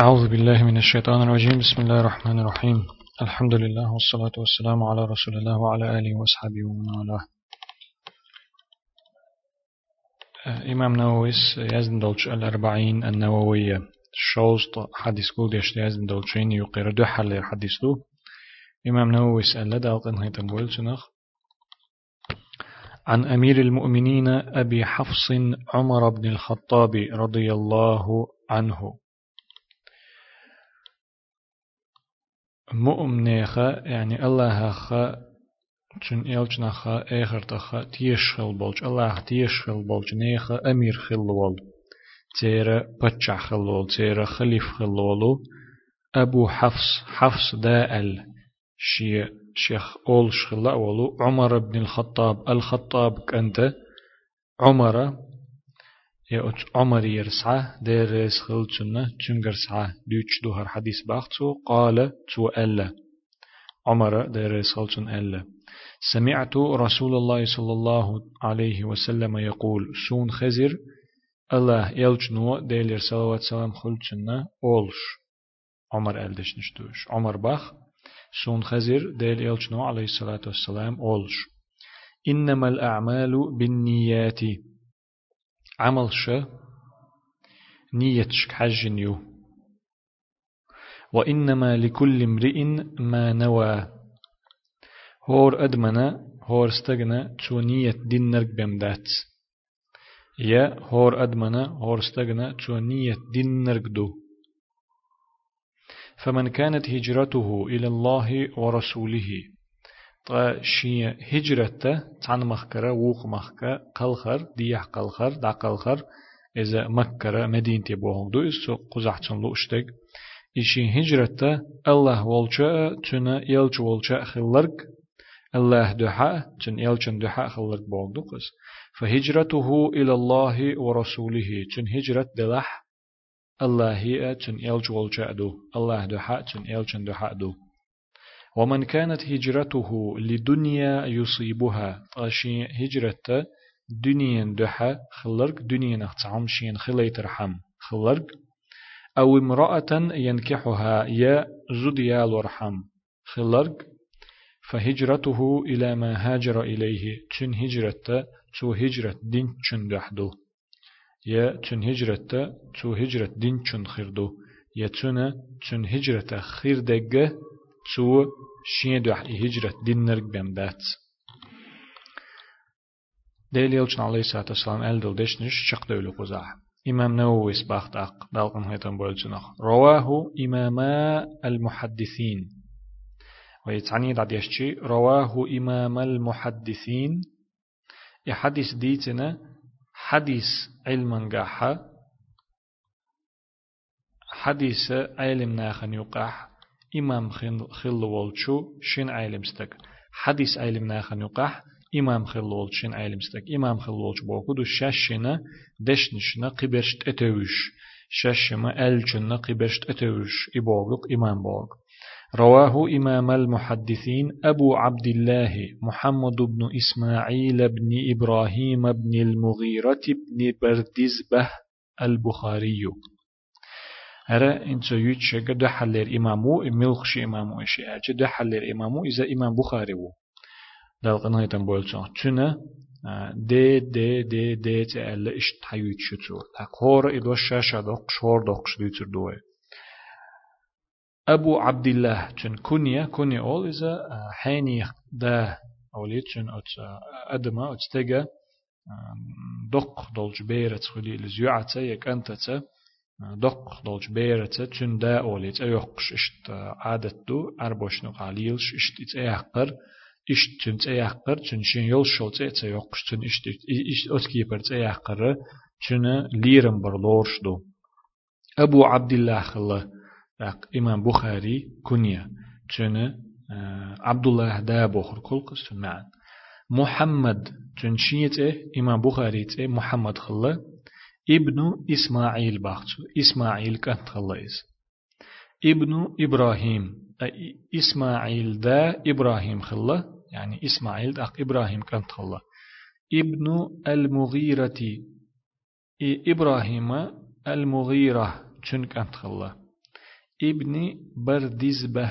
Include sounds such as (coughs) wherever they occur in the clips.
أعوذ بالله من الشيطان الرجيم. بسم الله الرحمن الرحيم. الحمد لله والصلاة والسلام على رسول الله وعلى آله وأصحابه ومن والاه. إمام نوويس يزن دولش الأربعين النووية. شوست حديث كل ديش يزن دولشين يقير دو حل حديث دو إمام نوويس ألا دالقن هيتم عن أمير المؤمنين أبي حفص عمر بن الخطاب رضي الله عنه. مؤمنيخا يعني الله خا چون إلچنا خا آخر تخا تيشخل بولج الله تيشخل بولج نيخا أمير خلوال تيرا بچع خلوال تيرا خليف خلوالو أبو حفص حفص دائل شي شيخ أول شخلا ولو عمر بن الخطاب الخطاب كنت عمر يا عمر يرسعه دير خل تشنا تشنجر سعه. دوتش دوهر حديث بأختو قال تو ألا. عمر دير خل تشن ألا. سمعت رسول الله صلى الله عليه وسلم يقول سون خزر الله يلجنو ديلر صلوات سلام خل تشنا أولش. عمر ألدش نشتوش عمر باخ سون خزر ديل يلجنو عليه الصلاة والسلام أولش. إنما الأعمال بالنيات. عمل ش نيتشك حجنيو وإنما لكل امرئ ما نوى. هور أدمنا هور استغنى تو نية دينرك بمدات يا هور أدمنا هور استغنى تو نية دينرك دو. فمن كانت هجرته إلى الله ورسوله طا شي هجرته تان مخكرة ووق مخكة قلخر ديح قلخر دا قلخر إذا مكرة مدينة بوهم دو إسو قزحتن لو اشتك إشي هجرته الله والشاء تنا يلج والشاء خلرك الله دحاء تن يلجن دحاء خلرك بوهم دو قس فهجرته إلى الله ورسوله تن هجرت دلح الله هي تن يلج والشاء دو الله دحاء تن يلجن دحاء دو ومن كانت هجرته لدنيا يصيبها أشي هجرته دنيا دحا خلرق دنيا نختعم شين خليت رحم خلرق. أو امرأة ينكحها يا زديا ورحم خلرق. فهجرته إلى ما هاجر إليه تشن هجرته تو هجرة دين تشن دحدو. يا تشن هجرته تو هجرة دين تشن خردو. يا تشن تشن هجرة خير دقة تو شين دوح هجرة دينرق بمدات ديل يلچن عليه الصلاة والسلام أل دل دشنش شق دولو قزاح إمام نووي سباخت أق دالقن هيتم بولجنخ رواه إماما المحدثين ويتعني دعد يشتي رواه إمام المحدثين يحدث ديتنا حديث علما قاحة حديث علم ناخن يقاح إمام خل والشو شين عالمستك حديث عالم ناخن يقح إمام خل والش شين عالمستك إمام خل والش بوكو دو شاشنا دشنشنا قبرشت أتوش. شاشما ألجنا قبرشت أتوش. إبوغلق إمام بوغ. رواه إمام المحدثين أبو عبد الله محمد بن إسماعيل بن إبراهيم بن المغيرة بن بردزبة البخاري. هرا انت يوتش قد حلر إمامو ملخش إمامو إشي أجد دو حلر إمامو إذا إمام بخاري وو دل قناة تنبولتون تنا دي دي دي دي تألا إشت حيوتش تو تقور إدو الشاشة دوق شور دوق شديتر دوه أبو عبد الله تن كنيا كنيا أول إذا حيني دا أوليت تن أدما أتستجا دق دولج بيرت خلي لزيوعة يك أنت دق دولج بيرة تشن دا أوليت أيوقش إشت عادت دو أربوش نقاليلش إشت إت أيحقر إشت تن تأيحقر تشن شين يول شو تأت أيوقش تن إشت إشت أتكيبر تأيحقر تشن ليرم برلورش دو أبو عبد الله خلا إمام بخاري كنيا تشن عبد الله دا بخر كل قصة معا محمد تشن شيت إمام بخاري محمد خلا ابن إسماعيل باختو إسماعيل كانت خلاص ابن إبراهيم إسماعيل دا إبراهيم خلا يعني إسماعيل دا إبراهيم كانت خلا ابن المغيرة إبراهيم المغيرة شن كانت خلا ابن بردزبة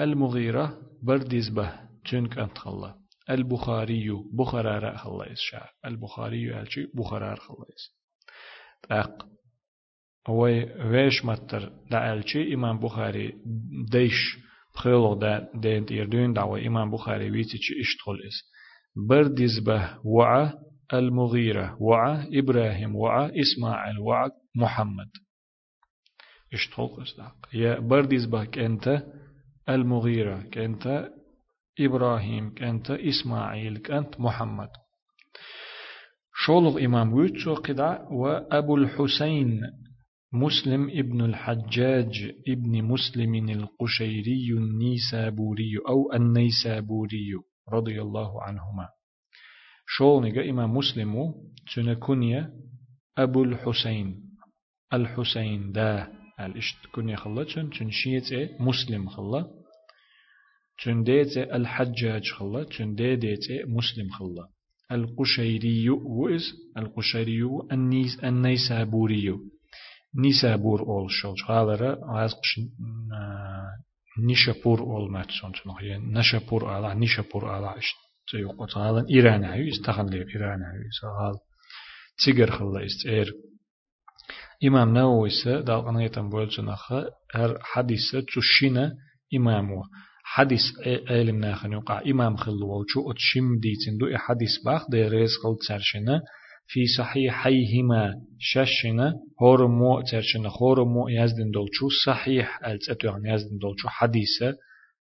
المغيرة بردزبة تنك أنت خلا البخاري بخارا خلا إسشاء البخاري ألشي بخارا خلا إس أق هو ويش متر لألشي إمام بخاري ديش بخيلو دا دين تيردون دعوة إمام بخاري ويتي إشتغل إس بردزبة وعى المغيرة وعى إبراهيم وعى إسماعيل وعى محمد. إشتغل إصداق يا بردزبة كأنت المغيرة كأنت إبراهيم كأنت إسماعيل كأنت محمد شولغ إمام ويتسو قدع وأبو الحسين مسلم ابن الحجاج ابن مسلم القشيري النيسابوري أو النيسابوري رضي الله عنهما شول نجا إمام مسلم تنكنيا أبو الحسين الحسين دا الاشت كنيا خلا تن تنشيت مسلم خلا تن ديت الحجاج خلا تن ديت مسلم خلا. القشيري وإز القشيري النيس النيسابوري نيسابور أول شول غالرا عازقش نيشابور أول ماتسون تنخي نشابور على نيشابور على اشت تيوقو تعالى إيران هاي استخن لي إيران هاي سهال تيجر خلا استير إمام نووي سا دال قنيتن بولجنخ هر حديث تشينا إمامو حديث علم ناخن يقع إمام خلو وچو أتشم ديتن دو حديث باخ دي ريز قل ترشنا في صحيحيهما ششنا هور مو ترشنا خور مو يزدن دولچو صحيح التأتو يزدن دولچو حديثة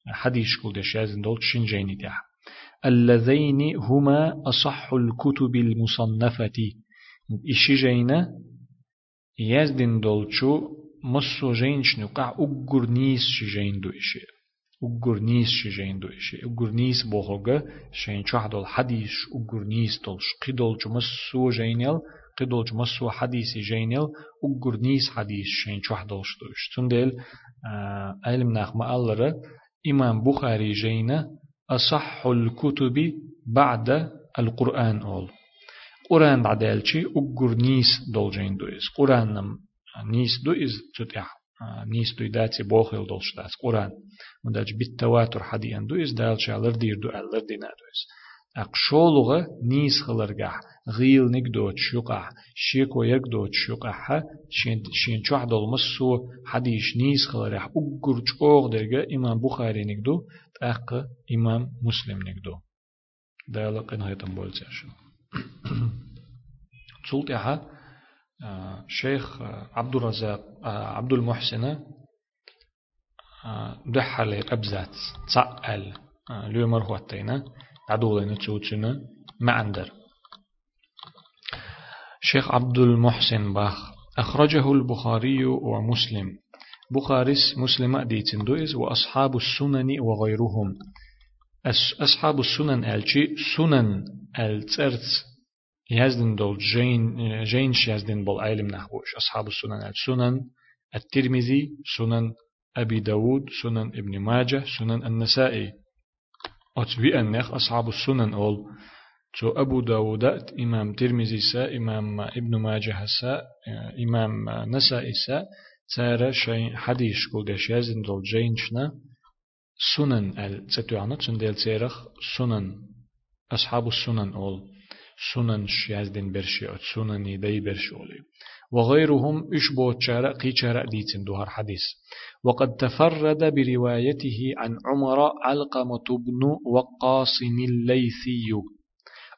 حديث كل دش يزدن دولچو شنجيني ديها اللذين هما أصح الكتب المصنفة إشي جينا يزدن دولچو مصو جينش نقع أقر نيس شجين دو إشي أقر نيس شجين دو إشي أقر نيس بوغوغا شين شوح دول حديث أقر نيس دولش قدول جو مصو جينيل قدول جو مصو حديث جينيل أقر نيس حديث شين شوح دولش دوش تندل علم ناخ ما ألره إمام بخاري جينا أصح الكتب بعد القرآن أول قرآن بعد الشي أقر نيس دولجين دويس قرآن نم نيس دويس تتح نيس دوي داتي بوخيل دولش دات قرآن مداج بالتواتر حديان دويس دالشي علر دير دو علر دينا دويس أقشولغة نيس خلرجع غيل نقدوش يقع شيكو يقدوش يقع شين شين شو عدل مسو حديش نيس خلرجع أقر جوغ درجة إمام بخاري نقدو تأق إمام مسلم نقدو دالق إن هيتم بولتشن تسلطها (coughs) شيخ عبد الرزاق عبد المحسن دحل أبزات تسأل ليومر هو التينا عدولين تشوتشنا ما عندر. شيخ عبد المحسن باخ أخرجه البخاري ومسلم. بخاريس مسلم ديتن دويز وأصحاب السنن وغيرهم. أصحاب السنن ألشي سنن الترت يزدن دول جين جينش يزدن بول علم نحوش. أصحاب السنن السنن الترمذي سنن أبي داود سنن ابن ماجه سنن النسائي. أتبي أنخ أصحاب السنن أول. تو أبو داود إمام ترمذي سا إمام ابن ماجه سا إمام نسائي سا. تارا شيء حديث كل دش يزن دول جينشنا سنن التتوعنا تندل تيرخ سنن. أصحاب السنن أول. سنن شيازدين برشي أو سنن دي برشي أولي وغيرهم إشبو تشارع قي تشارع ديتن دوهر حديث وقد تفرد بروايته عن عمر علقمة بن وقاص الليثي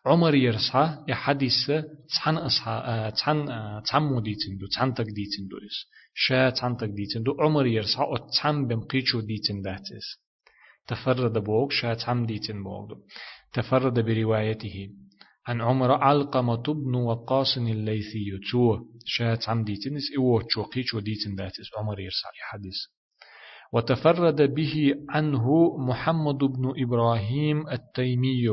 عمر يرسع يحدث تحن أصحى تحن تحمو ديتن دو؟ تحن تك ديتن دو إس شا تحن تك ديتن دو؟ عمر يرسع أو تحن بمقيتشو ديتن داتس تفرد بوغ شا تحم ديتن بوغ تفرد بروايته عن عمر علقمة بن وقاص الليثي تو شات عم ديتنس إيوه تشوقيش وديتن داتس عمر يرسع حديث. وتفرد به عنه محمد بن إبراهيم التيمي.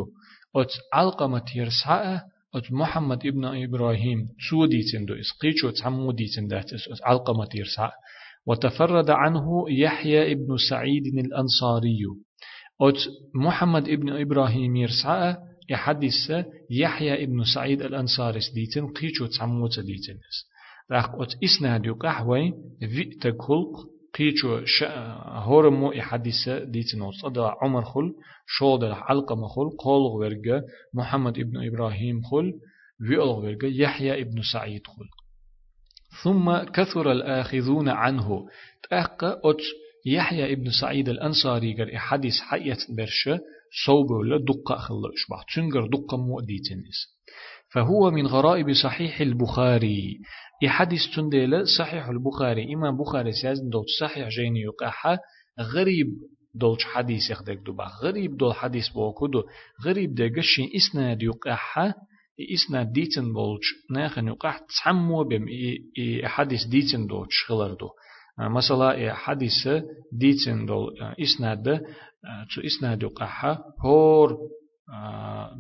أت علقمة يرسع أت محمد ابن إبراهيم. تو ديتن دو إسقيش وتعمو ديتن داتس أت علقمة يرسع وتفرد عنه يحيى ابن سعيد الأنصاري. أت محمد ابن إبراهيم يرسع يحدث يحيى ابن سعيد الأنصاري ديتن قيشو تعموت ديتن. راح قلت إسناد يقحوي فيت كلق قيچو ش هورمو إحاديث ديتنو صدا عمر خل شود علقم خل قولغ ورقة محمد ابن إبراهيم خل ويولغ ورقة يحيى ابن سعيد خل. ثم كثر الآخذون عنه. تأقى أت يحيى ابن سعيد الأنصاري قر حديث حيات برشة. صوبه ولا دقة خلش بعض تنقر دقة مؤديتنس فهو من غرائب صحيح البخاري. يحدث تندل صحيح البخاري. إمام بخاري سيازن دوت صحيح جيني يقاحة. غريب دولش حديث يخدك دوبا غريب دول حديث بوكودو غريب دقشين إسناد يقاحة. إسناد ديتن بولش ناخن يقاح. تسمو بم حديث ديتن دوتش خلردو مثلا حديث ديتن دول إسناد تو إسناد يقاحة هور.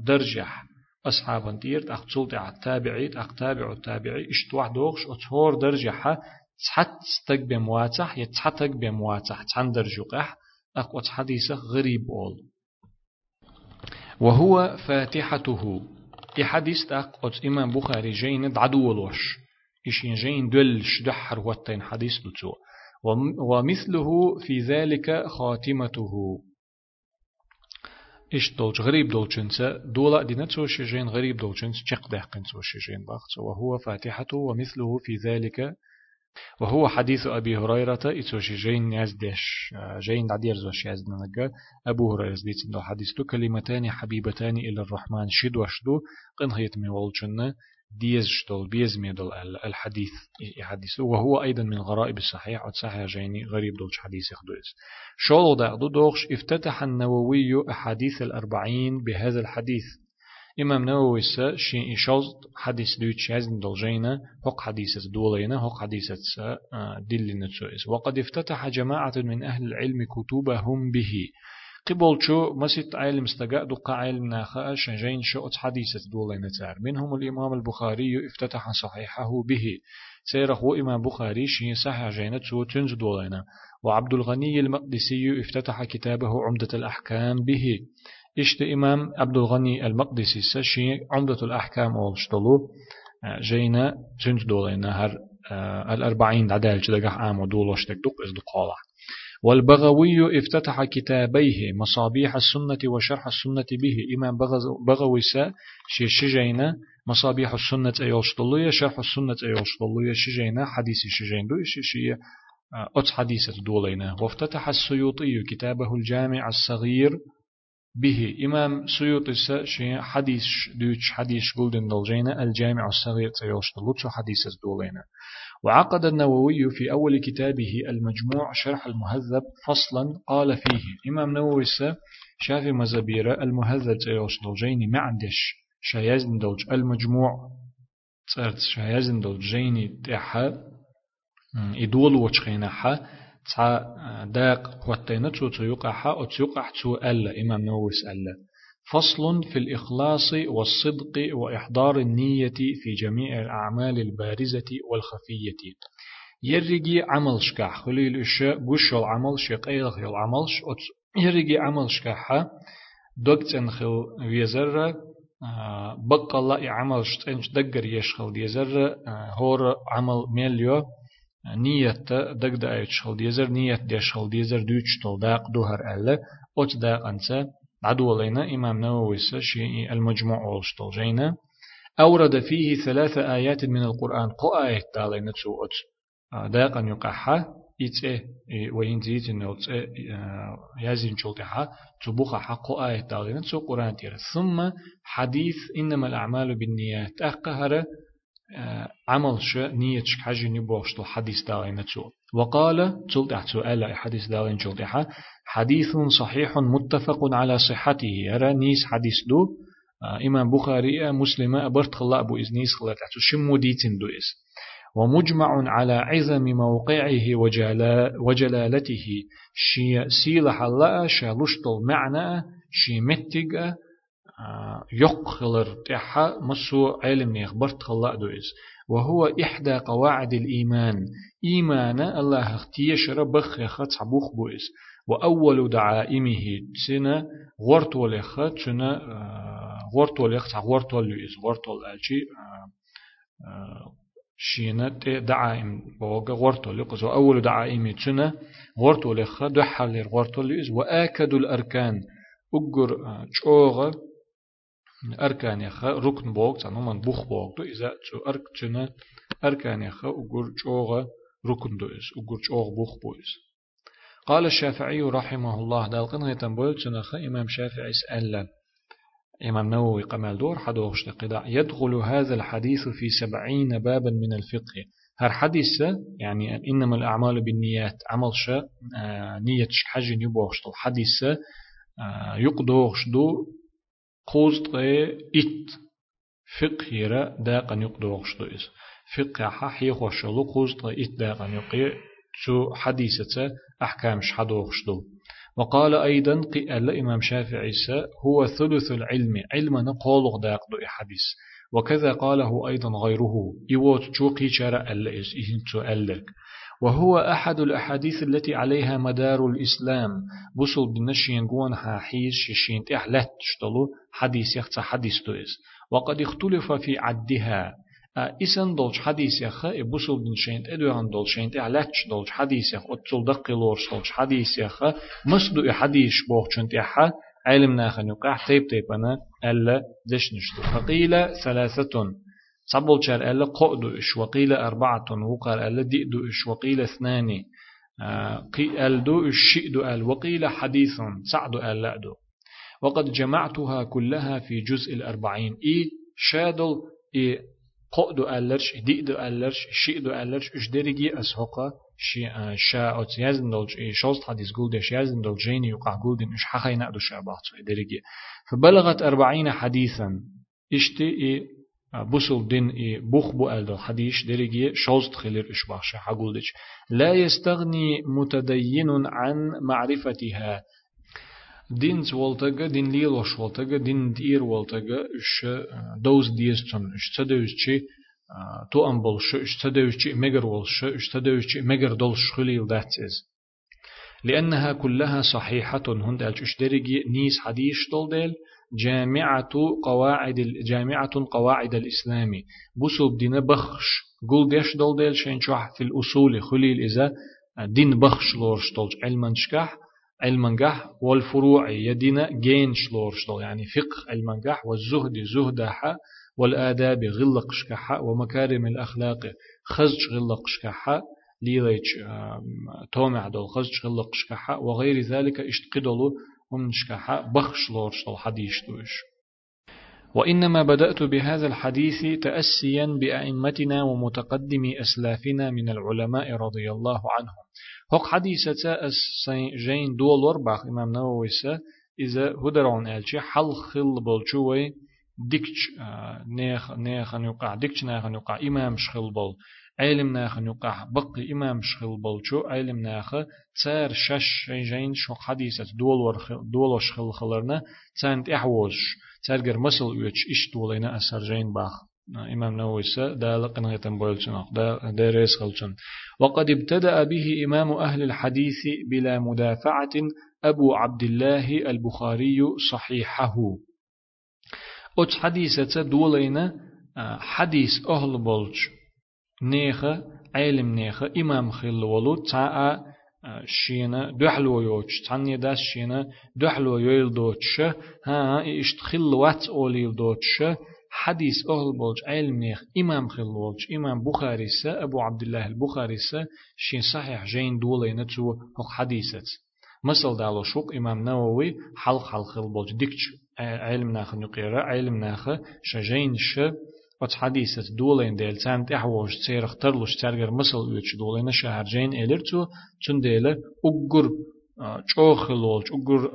درجح. أصحاب دير أخ تولت التابعي أخ تابع التابعي اشتوح دوغش أتهور درجة ح تحت تك بمواتح يتحتك بمواتح تحن درجة قح أخ حديثة غريب أول. وهو فاتحته. إحاديث أخ أت إمام بخاري جين دعدولوش إشين جين دلش دحر واتين حديث لتو ومثله في ذلك خاتمته. إيش دولج غريب دولجنسا دولا دينا شجين غريب دولجنس شق دهقن شجين باخت وهو فاتحته ومثله في ذلك. وهو حديث أبي هريرة إتوشي جين يزدش جين عدير زوش يزدنغا أبو هريرة ديت دو حديث كلمتان حبيبتان إلى الرحمن شد وشدو. قن هيت من والجنة ديز شتول بيز ميدل الحديث حديث وهو أيضا من غرائب الصحيح وتصحيح جيني غريب دولش حديث يخدوز شولو دعدو دوغش افتتح النووي أحاديث الأربعين بهذا الحديث. إمام نووي سا شين إشوز حديث دوتش يزن دولجينا هق حديث دولينا هق حديث دلنا وقد افتتح جماعة من أهل العلم كتبهم به. قبل شو مسيت عالم استقاء دقا عالم ناخا شنجين شو حديثة دولين نتار. منهم الإمام البخاري افتتح صحيحه به. سيرخ إمام بخاري شين صحيح جينة سو تنز دولين وعبد الغني المقدسي افتتح كتابه عمدة الأحكام به. إشت إمام عبد الغني المقدسي سشي عمدة الأحكام أولشتلو جينا تنز دولين هر الأربعين عدال جدقح عام ودولوشتك دق إز دقالة والبغوي افتتح كتابيه مصابيح السنة وشرح السنة به. إمام بغوي سا شجينا مصابيح السنة أيوشتلوية شرح السنة أيوشتلوية شجينا حديث شجين دو شي أتس حديثة دولينا. وافتتح السيوطي كتابه الجامع الصغير به. إمام سيوطي شي حديث دوش حديث قلدن دولجينا الجامع الصغير تيوشتلو حديثة دولينا. وعقد النووي في أول كتابه المجموع شرح المهذب فصلا قال فيه إمام نووي شافي مزبيرة المهذب تيوش ما عندش شايزن دولج المجموع ترت شايزن دولجيني تحا إدول وشخينها تا داق واتينا تو تيقع أو تو ألا إمام نووي ألا فصل في الإخلاص والصدق وإحضار النية في جميع الأعمال البارزة والخفية. يرجي عمل شكاح. خليل الشاء قش العمل شق أيغ العمل يرجي عمل شكاحة. دكت انخل ويزر بقى الله عمل شتنش دقر يشخل ديزر هور عمل ميليو. نية دقدا يشخل ديزر نية ديشخل ديزر دوش تل داق دوهر ألا أت داق أنسا عدو لنا إمام نووي شيء المجموع والشتل جينا أورد فيه ثلاث آيات من القرآن. قو آية دالينا تسوءت داقا يقحا. إتسه وين زيت تسه يازين شلتها تبوخ حق. آية دالينا تسوء قرآن تير ثم حديث إنما الأعمال بالنيات. أقهر عمل شو؟ نية حاجة نبوشتو حديث دالينا تسوء وقال تلت أحتو ألا حديث دالين جلتها حديث صحيح متفق على صحته. يرى نيس حديث دو. إمام بخاري مسلم أبرت خلا أبو إزنيس خلا تحتو. شمو ديتن دو إس ومجمع على عظم موقعه وجلالته. شي سيل حلا شالشتل معنى شي متق يقخلر تحا مسو علم نيخ برت خلا دو إس وهو إحدى قواعد الإيمان. إيمان الله اختيش ربخ يخط عبوخ بوئس. وأول دعائمه سنة غورت ولخ سنة غورت ولخ غورت ولوئس غورت والألشي شينة دعائم بوغا غورتو لقز وأول دعائم تسنة غورتو لخا دحل غورتو لإز وآكد الأركان. أجر شوغا أركان يخا ركن بوغ تانو من بوخ بوغ دو إذا تسو أرك تسنة أركان يخا أجر شوغا ركن دو إز أجر شوغ بوخ بو إز قال الشافعي رحمه الله دالقن غيتن بول تسنخا إمام شافعي سألن إمام نووي قمال دور حدوغش قداع يدخل هذا الحديث في سبعين بابا من الفقه هر حديث يعني إنما الأعمال بالنيات عمل شا نية حج يبوغش الحديث يقدوغش دو قوزت إت فقه يرى دو إس فقه حي خوشلو قوزت إت داقا يقي تو حديثة أحكام شحدوغش دو وقال أيضا قال إمام شافعي هو ثلث العلم علم نقول داق دو حديث وكذا قاله أيضا غيره إيوت جوقي شرع اللئز إهنتو ألك وهو أحد الأحاديث التي عليها مدار الإسلام. بصل بنشين قوان حاحيز ششين تحلت تشتلو حديث يختص حديث دوئز وقد اختلف في عدها. إسن دولش حديث يخ إبوسل بن شينت إدوان دول شينت إعلاتش دولش حديث يخ أتسل دقي لورش دولش حديث يخ مصدو إحديث بوخ شنت إحا علم ناخن يقع تيب تيب أنا ألا دش نشتو. فقيل ثلاثة. صبل شار ألا قعدو إش وقيل أربعة وقال ألا دئدو إش وقيل اثنان. قي ألدو إش شئدو أل وقيل حديث سعدو ألا دو. وقد جمعتها كلها في جزء الأربعين. إي شادل إي قودو ألرش ديدو ألرش شيدو ألرش إش درجي أسهقا شي شا أوت يازن دولج إيه شوست حديث قول دش يازن دولج جيني يقع قول دين إش حخي نقدو شا باحتو درجي فبلغت أربعين حديثا. إشتي إيه بوصل دين إيه بوخ بو ألدو حديث درجي شوست خلير إش باحشا حقول دش لا يستغني متدين عن معرفتها دين زولتگا دين ليلوش ولتگا دين دير ولتگا اش دوز ديستون اش تدوز چي تو ام بول شو اش تدوز چي مگر ول شو اش تدوز چي مگر دول شخليل داتز لأنها كلها صحيحة هند الش درجي نيس حديث دول ديل جامعة قواعد جامعة قواعد الإسلام. بوسوب دين بخش. قول ديش دول ديل شين في الأصول خليل إذا دين بخش لورش دولج علما شكاح المنجح والفروع. يدينا جين شلور شلور يعني فقه المنجح والزهد زهدها والآداب غلق شكحة ومكارم الأخلاق خزج غلق شكحة ليليج تومع دول خزج غلق شكحة وغير ذلك اشتقدلو شكحة بخش لور شلور حديث دوش وإنما بدأت بهذا الحديث تأسيا بأئمتنا ومتقدمي أسلافنا من العلماء رضي الله عنهم. هق حديثة أس جين دولار باخ إمام نووي إذا هدرون ألشي حل خل بولشوي ديكش نيخ نيخ يقع ديكش نيخ يقع إمام شخل بول. علم ناخ يقع بقي إمام شخل بولشو علم ناخ تسار شش جين شو حديثة دولار دولار شخل خلرنا تسانت إحوش تسار مسل يوش إش دولينا أسر جين باخ إمام نووي دا لقنا يتم بولشن دا دا ريس خلشن وقد ابتدأ به إمام أهل الحديث بلا مدافعة أبو عبد الله البخاري صحيحه أت حديثة دولينا حديث أهل نيخة علم نيخة إمام خل ولو تاء شينا دحلو يوش تاني داس شينا دحلو يويل دوتش ها اشتخل وات أوليل دوتش حديث أهل بولج علم نيخ إمام خل بولج إمام بخاري سا أبو عبد الله البخاري سا شين صحيح جين دولي نتو هق حديثة مثل دالو شوق إمام نووي حلق حلق خل بولج ديكش علم ناخ نقيرة علم ناخ شجين ش وات حديثة دولين ديل تام تحوش تسيرخ ترلوش ترجر مثل ويتش دولين شهر جين إلرتو تون ديل أجر چو خلولج أجر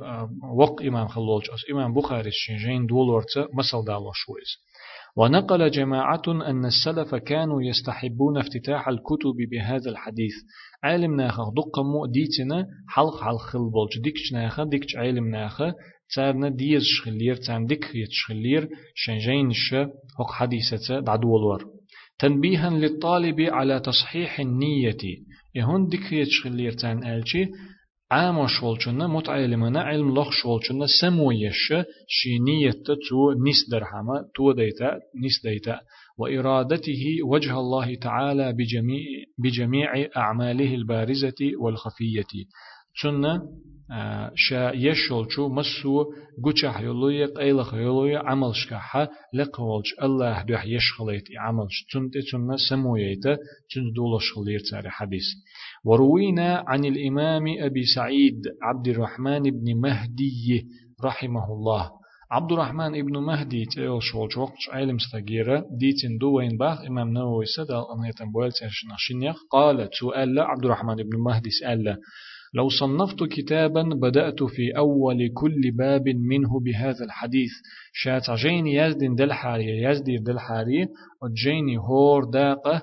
وق إمام خلولج أس إمام بخاري شين دولورتا مثل دالو شويز ونقل جماعة أن السلف كانوا يستحبون افتتاح الكتب بهذا الحديث علم ناخ دق مو ديتنا حلق حلق خل بولج ديكش ناخ ديكش علم ناخ تارنا ديز شخلير تام ديك يتشخلير شنجين ش هق حديثة دعدولور تنبيها للطالب على تصحيح النية يهون ديك يتشخلير تان ألشي عام شولچنا متعلمنا علم لخ شولچنا سمو يش شي نيت تو نس درهما تو ديتا نس ديتا وإرادته وجه الله تعالى بجميع, بجميع أعماله البارزة والخفية سنة شا يشول شو مسو قوشح يلوية قيلخ يلوية عمل شكاحة لقولش الله دوح يشخليت عمل تنت تنة سمويت تنت دولش خلير تاري حديث وروينا عن الإمام أبي سعيد عبد الرحمن بن مهدي رحمه الله. عبد الرحمن ابن مهدي تيل شولش وقت علم استغيرة ديتن دوين باخ إمام نووي سدل أن يتنبويل تنشنخ قال سؤال عبد الرحمن ابن مهدي سأل لو صنفت كتابا بدأت في أول كل باب منه بهذا الحديث. شات جيني يزدن دلحاري يزدير دلحاري وجيني هور داقة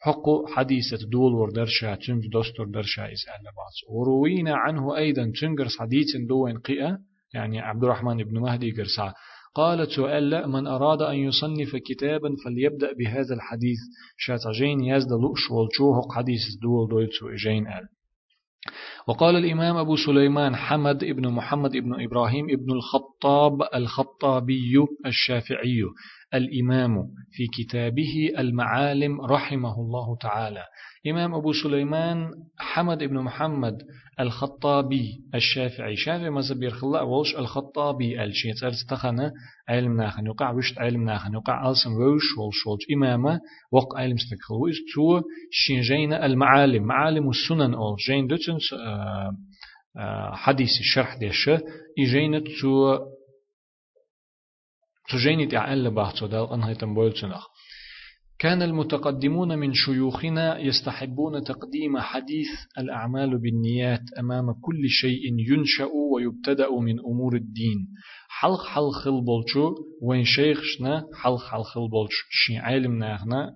حق حديثة دول وردرشا تنج دستور درشا إسأل بعض وروينا عنه أيضا تنجرس حديث دوين قئة يعني عبد الرحمن بن مهدي قرصا. قالت سؤال من أراد أن يصنف كتابا فليبدأ بهذا الحديث. شات جين يزد لؤش والشوهق حديث دول دويتسو جين أل. وقال الإمام أبو سليمان حمد ابن محمد ابن إبراهيم ابن الخطاب الخطابي الشافعي الإمام في كتابه المعالم رحمه الله تعالى. إمام أبو سليمان حمد ابن محمد الخطابي الشافعي. شافعي مذهب يرخلا أولش الخطابي الشيء تستخنا علم ناخن. يقع وشت علم ناخن. يقع ألسن وش ولش ولش إمامة وق علم استقخل ويز تو شين المعالم. معالم السنن أول جين دوتن آه، آه، حديث الشرح ديش. إجينة تو تجيني تعال بحث دال أنها تنبولتنخ كان المتقدمون من شيوخنا يستحبون تقديم حديث الأعمال بالنيات أمام كل شيء ينشأ ويبتدأ من أمور الدين. حلق حلق خل بولشو وين شيخشنا حلق حلق خل بولش شي علم ناغنا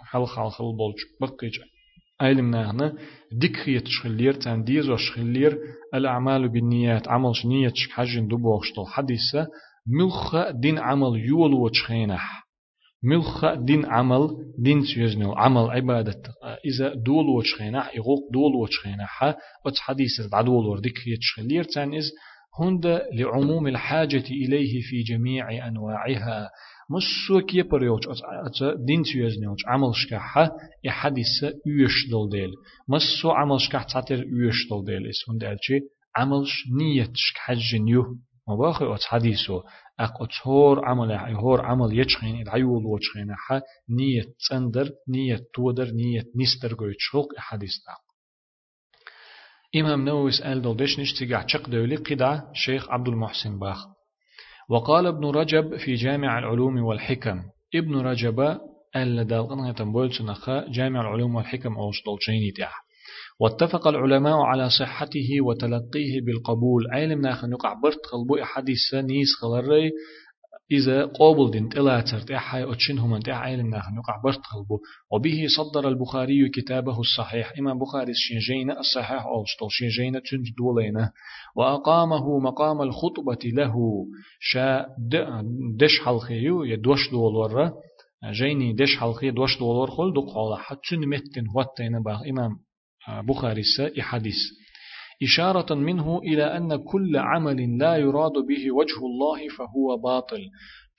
حلق حلق خل بولش بقيج علم ناغنا ديك تشخلير تنديز وشخلير الأعمال بالنيات. عمل نية حجن دبوغشتل حديثة. ملخ دين عمل يول وتشخينح. ملخ دين عمل دين سيزنو عمل عبادة إذا دول وشخينا يغوق دول وشخينا حا أتس حديث بعدول وردك يتشخلير تان إز هند لعموم الحاجة إليه في جميع أنواعها. مسو كي بريوش أتس دين سيزنو عمل شكاحة إحديث يوش دول ديل. مسو عمل شكاح تعتر يوش دول ديل. إس هند ألشي عملش نية شكحجن يو مباخي أتس حديثو أق أتهور عمل هور عمل يشخين العيول وشخين ح نية تندر نية تودر نية نستر قوي تشوق حديث تاق إمام نووي سأل دولدش نشتقع تشق دولي قدع شيخ عبد المحسن باخ. وقال ابن رجب في جامع العلوم والحكم. ابن رجب ألا دالغن يتنبول جامع العلوم والحكم أوش دولشيني تاح واتفق العلماء على صحته وتلقيه بالقبول. علم ناخن يقع برت خلبو حديث نيس خلري. إذا قابل دين تلاتر تحي أتشنهم أن تح علم ناخن يقع برت خلبو وبه صدر البخاري كتابه الصحيح. إمام بخاري شنجين الصحيح أو شتل شنجين تنج دولينا وأقامه مقام الخطبة له. شا دش حلقيو يدوش دول ورا جيني دش حلقي دوش دولار خل دق على حتى متن واتين باغ إمام بخاري حديث. إشارة منه إلى أن كل عمل لا يراد به وجه الله فهو باطل.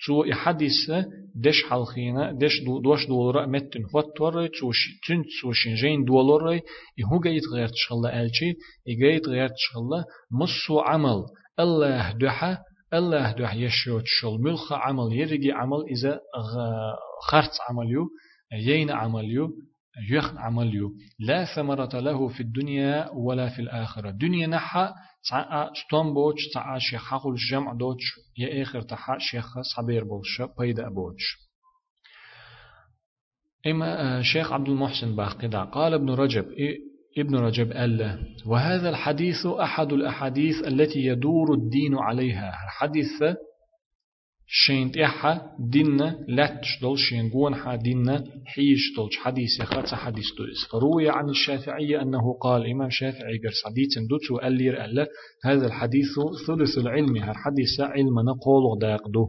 تو إحاديث دش حلخينا دش دو دوش دولار متن فتور تو تن تو شنجين دولار يهو جيت غير تشغل ألشي يجيت غير تشغل مصو عمل. الله دحا الله دح يشوت شل ملخ عمل يرجي عمل إذا خرط عمليو يين عمليو يخ عمليو لا ثمرة له في الدنيا ولا في الآخرة. دنيا نحا تعا ستون بوش تعا شيخ حقل جمع دوش يا آخر تحا شيخ صبير بوش بيدا بوش إما شيخ عبد المحسن باقدا قال ابن رجب ابن رجب قال وهذا الحديث أحد الأحاديث التي يدور الدين عليها. الحديث شين تيحا دينا لاتش دول شين قوان حا دينا حيش دولش حديث يخاتس حديث دوز فروي عن الشافعي أنه قال إمام شافعي قرس حديث دوتس وقال ألا هذا الحديث ثلث العلم الحديث علم نقول داقدو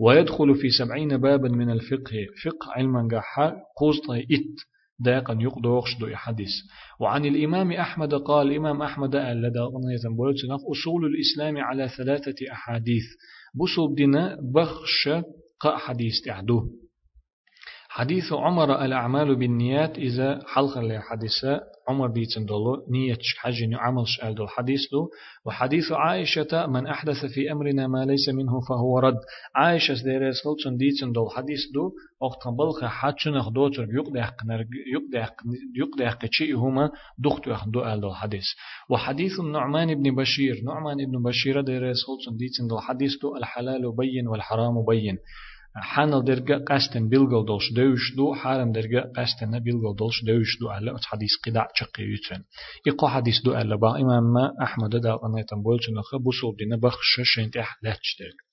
ويدخل في سبعين بابا من الفقه فقه علما قاحا قوزط إت داقا يقدوغش دو حديث. وعن الإمام أحمد قال إمام أحمد ألا داقنا أصول الإسلام على ثلاثة أحاديث. بوسوب دينا بخش قا حديث تعدو حديث عمر الأعمال بالنيات إذا حلق حديثة عمر ديتن دولو نية حاجة عمل شأل دول حديث دو. وحديث عائشة من أحدث في أمرنا ما ليس منه فهو رد. عائشة دير سلطن ديتن دول حديث دو وقت بلخ حاتشنخ دوتر يقدح قشي هما دختو دو أل دول حديث. وحديث النعمان بن بشير نعمان بن بشير دير سلطن ديتن دول حديث دو الحلال بين والحرام بين. حانل درجة قاستن بيلغل دولش دوش دو حارم درجة قاستن بيلغل دولش دوش دو ألا حديث قدع چقي يتن إقا حديث دو ألا با إمام أحمد دا قنيتن بولش نخ بوصول دينا بخش شنت أحلاتش درج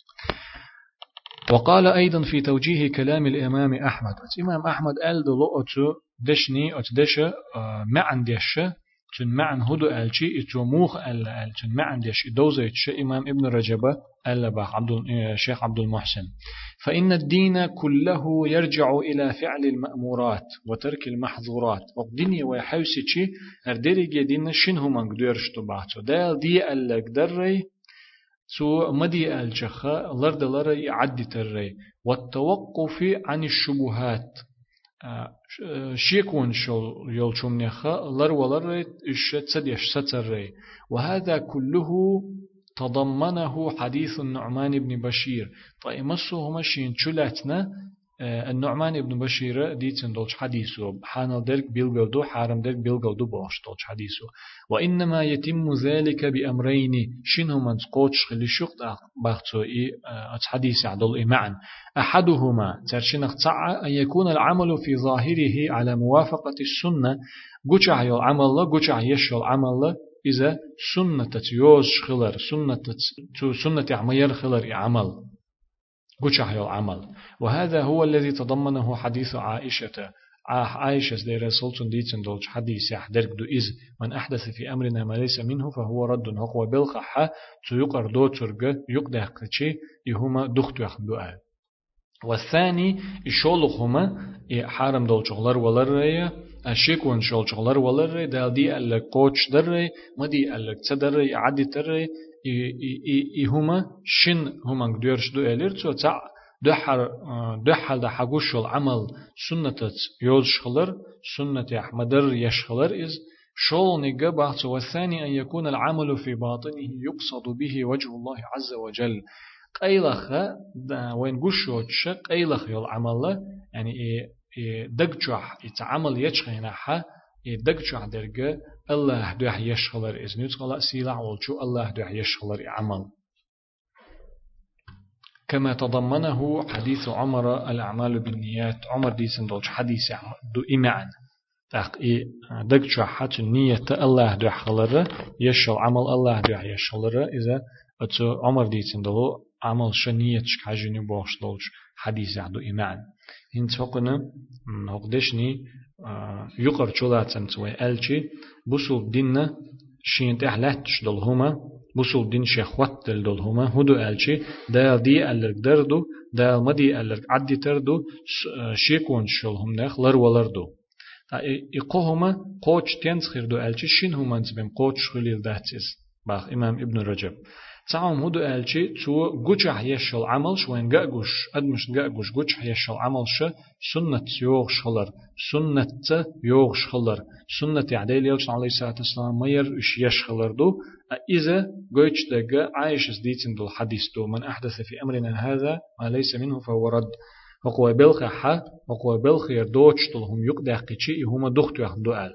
وقال أيضا في توجيه كلام الإمام أحمد. إمام أحمد قال دلو دشني أتو دش ما عنديش تن معن هدو ألشي إتو موخ ألا أل تن معن ديش إدوزة إمام ابن رجبة ألا بخ عبد الشيخ عبد المحسن فإن الدين كله يرجع إلى فعل المأمورات وترك المحظورات. والدنيا ويحوسي أردري دين شنه من قدرش تبعته دال دي ألا قدري سو مدي الجخة لرد لري عدي تري والتوقف عن الشبهات. شيكون شل يلشم نخا لر ولر إش تسديش ستري وهذا كله تضمنه حديث النعمان بن بشير. طيب مسو هما شين آه، النعمان بن بشير ديتن دولش حديثه. حان درك بيلغودو حارم درك بيلغودو بوش دولش حديثه. وإنما يتم ذلك بأمرين شنو من قوتش خلي شقت باختو إي آه، حديث عدل معا أحدهما ترشنخ تعا أن يكون العمل في ظاهره على موافقة السنة قوشع يو عمل قوشع يشل عمل إذا سنة يوز خلر سنة سنة عمير خلر عمل. قشح العمل وهذا هو الذي تضمنه حديث عائشة. عائشة دي رسول ديتن دولش حديث يحدرك دو إز من أحدث في أمرنا ما ليس منه فهو رد هو بالخحة تيقر دو ترق يقدح قتشي يهما دخت يخدو آل والثاني الشولخ هما حارم دول شغلر ولر ريا الشيكون شول شغلر ولر دال دي ألك قوش در ريا مدي ألك تدر عدي تر shin huma gdörş du elir so ta دحر دحل ده حقوش العمل سنة يوز شخلر سنة أحمدر يشخلر إز شول نجا بعض والثاني أن يكون العمل في باطنه يقصد به وجه الله عز وجل قيلخ وين قشوتش قيلخ يول عمل يعني دقجح يتعمل يتشخينا دقجح درجة الله دوح يشغلر إذن يتقل سيلع والشو الله دوح يشغلر عمل كما تضمنه حديث عمر الأعمال بالنيات عمر دي سندوش حديث دو إمعن تاق إي دك شو حات النية الله دو حلرة يشل عمل الله دو يشلرة إذا أتو عمر دي سندلو عمل شنية حاجني بوش لوش حديث دو إمعن هين تفقنا هقدشني يقر چولاتن توي ألشي بوصل ديننا شين تحلتش دول هما بوصل دين شخوات دل دول هما هدو ألشي دا دي ألرك دردو دا مدي ألرك عدي تردو شيكون شل هم نخ لر ولردو إقوهما قوش تنسخير دو ألشي شين هما نسبم قوش خليل دهتس باخ إمام ابن رجب. تعاهم هدو ألشي تو جوجح يشل عمل شوين جاجوش أدمش جاجوش جوجح يشل عمل ش سنة يوغ شخلر سنة يوغ شخلر سنة عديل يوغ عليه الصلاة والسلام مير إش يشخلر دو إذا جوش دقا عايش ديتن دو الحديث دو من أحدث في أمرنا هذا ما ليس منه فهو رد وقوى بلخ حا وقوى بلخ يردوش طلهم يقدح قيشي هما دختو يخدو أل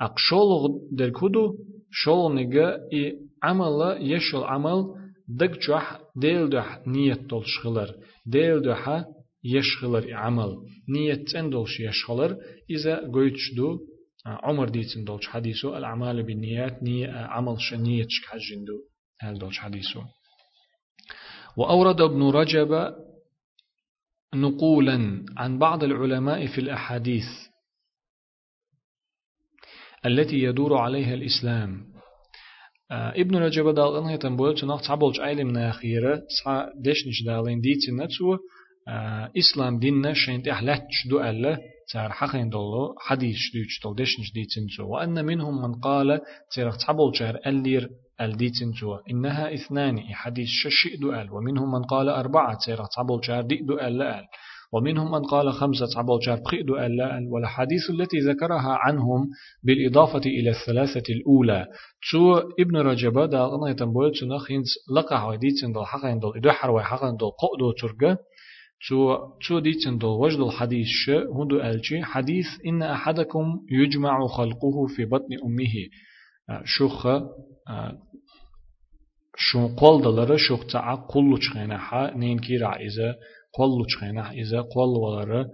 أقشولغ دركودو شول نجا إي عمل يشل عمل دق جح ديل دح نية تلشخلر ديل دح يشخلر عمل نية تندلش يشخلر إذا قويتش دو عمر ديتن دولش حديثو الأعمال بالنيات نية عمل شنية شكحجندو هل دولش حديثو وأورد ابن رجب نقولا عن بعض العلماء في الأحاديث التي يدور عليها الإسلام ابن رجب دال أنه تنبول تناق تعبولج علم ناخيرة سا دشنش دالين دي تنتو آه، إسلام ديننا شين تحلت شدو ألا تار حقين دولو حديث شدو شدو دشنش دي تنتو وأن منهم من قال تيرق تعبولج اللير الدي تنتو إنها إثنان حديث ششئ دو أل. ومنهم من قال أربعة تيرق تعبولج دي دو أل. ومنهم من قال خمسة جار بخيدو ألا والحديث التي ذكرها عنهم بالإضافة إلى الثلاثة الأولى. تو ابن رجب دا غنا يتنبوي تسو نخينز لقع وديتن دل حقا دل إدو حروي حقا دل قؤدو ترغة تو تو ديتن دل وجد الحديث ش هندو ألجي حديث إن أحدكم يجمع خلقه في بطن أمه. شوخ شو قول دلرا شوخ تعا قلو چخينها نين كي رعيزة قلو چخينها إذا قل ولرا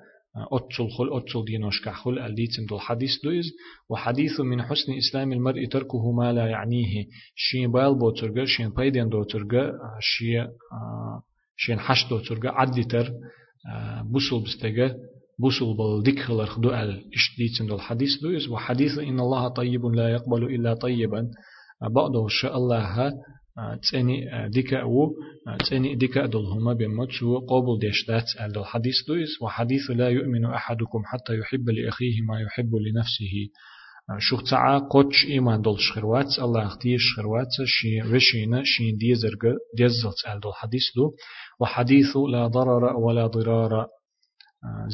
أتشل خل أتشل دينوش كحل الديتم دل حديث دويز وحديث من حسن إسلام المرء تركه ما لا يعنيه شين بايل بو ترغا شين بايدين دو ترغا شين شين حش دو ترغا عدي تر بوصل بستغا بوصل بالدك خلر خدو ال اشتديتم دل حديث دويز وحديث إن الله طيب لا يقبل إلا طيبا بعضه شاء الله تاني ديكا أو تاني ديكا دول هما بمتشو قبل ديشتات دول حديث دويس وحديث لا يؤمن أحدكم حتى يحب لأخيه ما يحب لنفسه. شو تعا قوتش إيمان دول شخروات الله أختي شخروات شي وشينا شي ديزرق ديزلت دول حديث دو. وحديث لا ضرر ولا ضرار.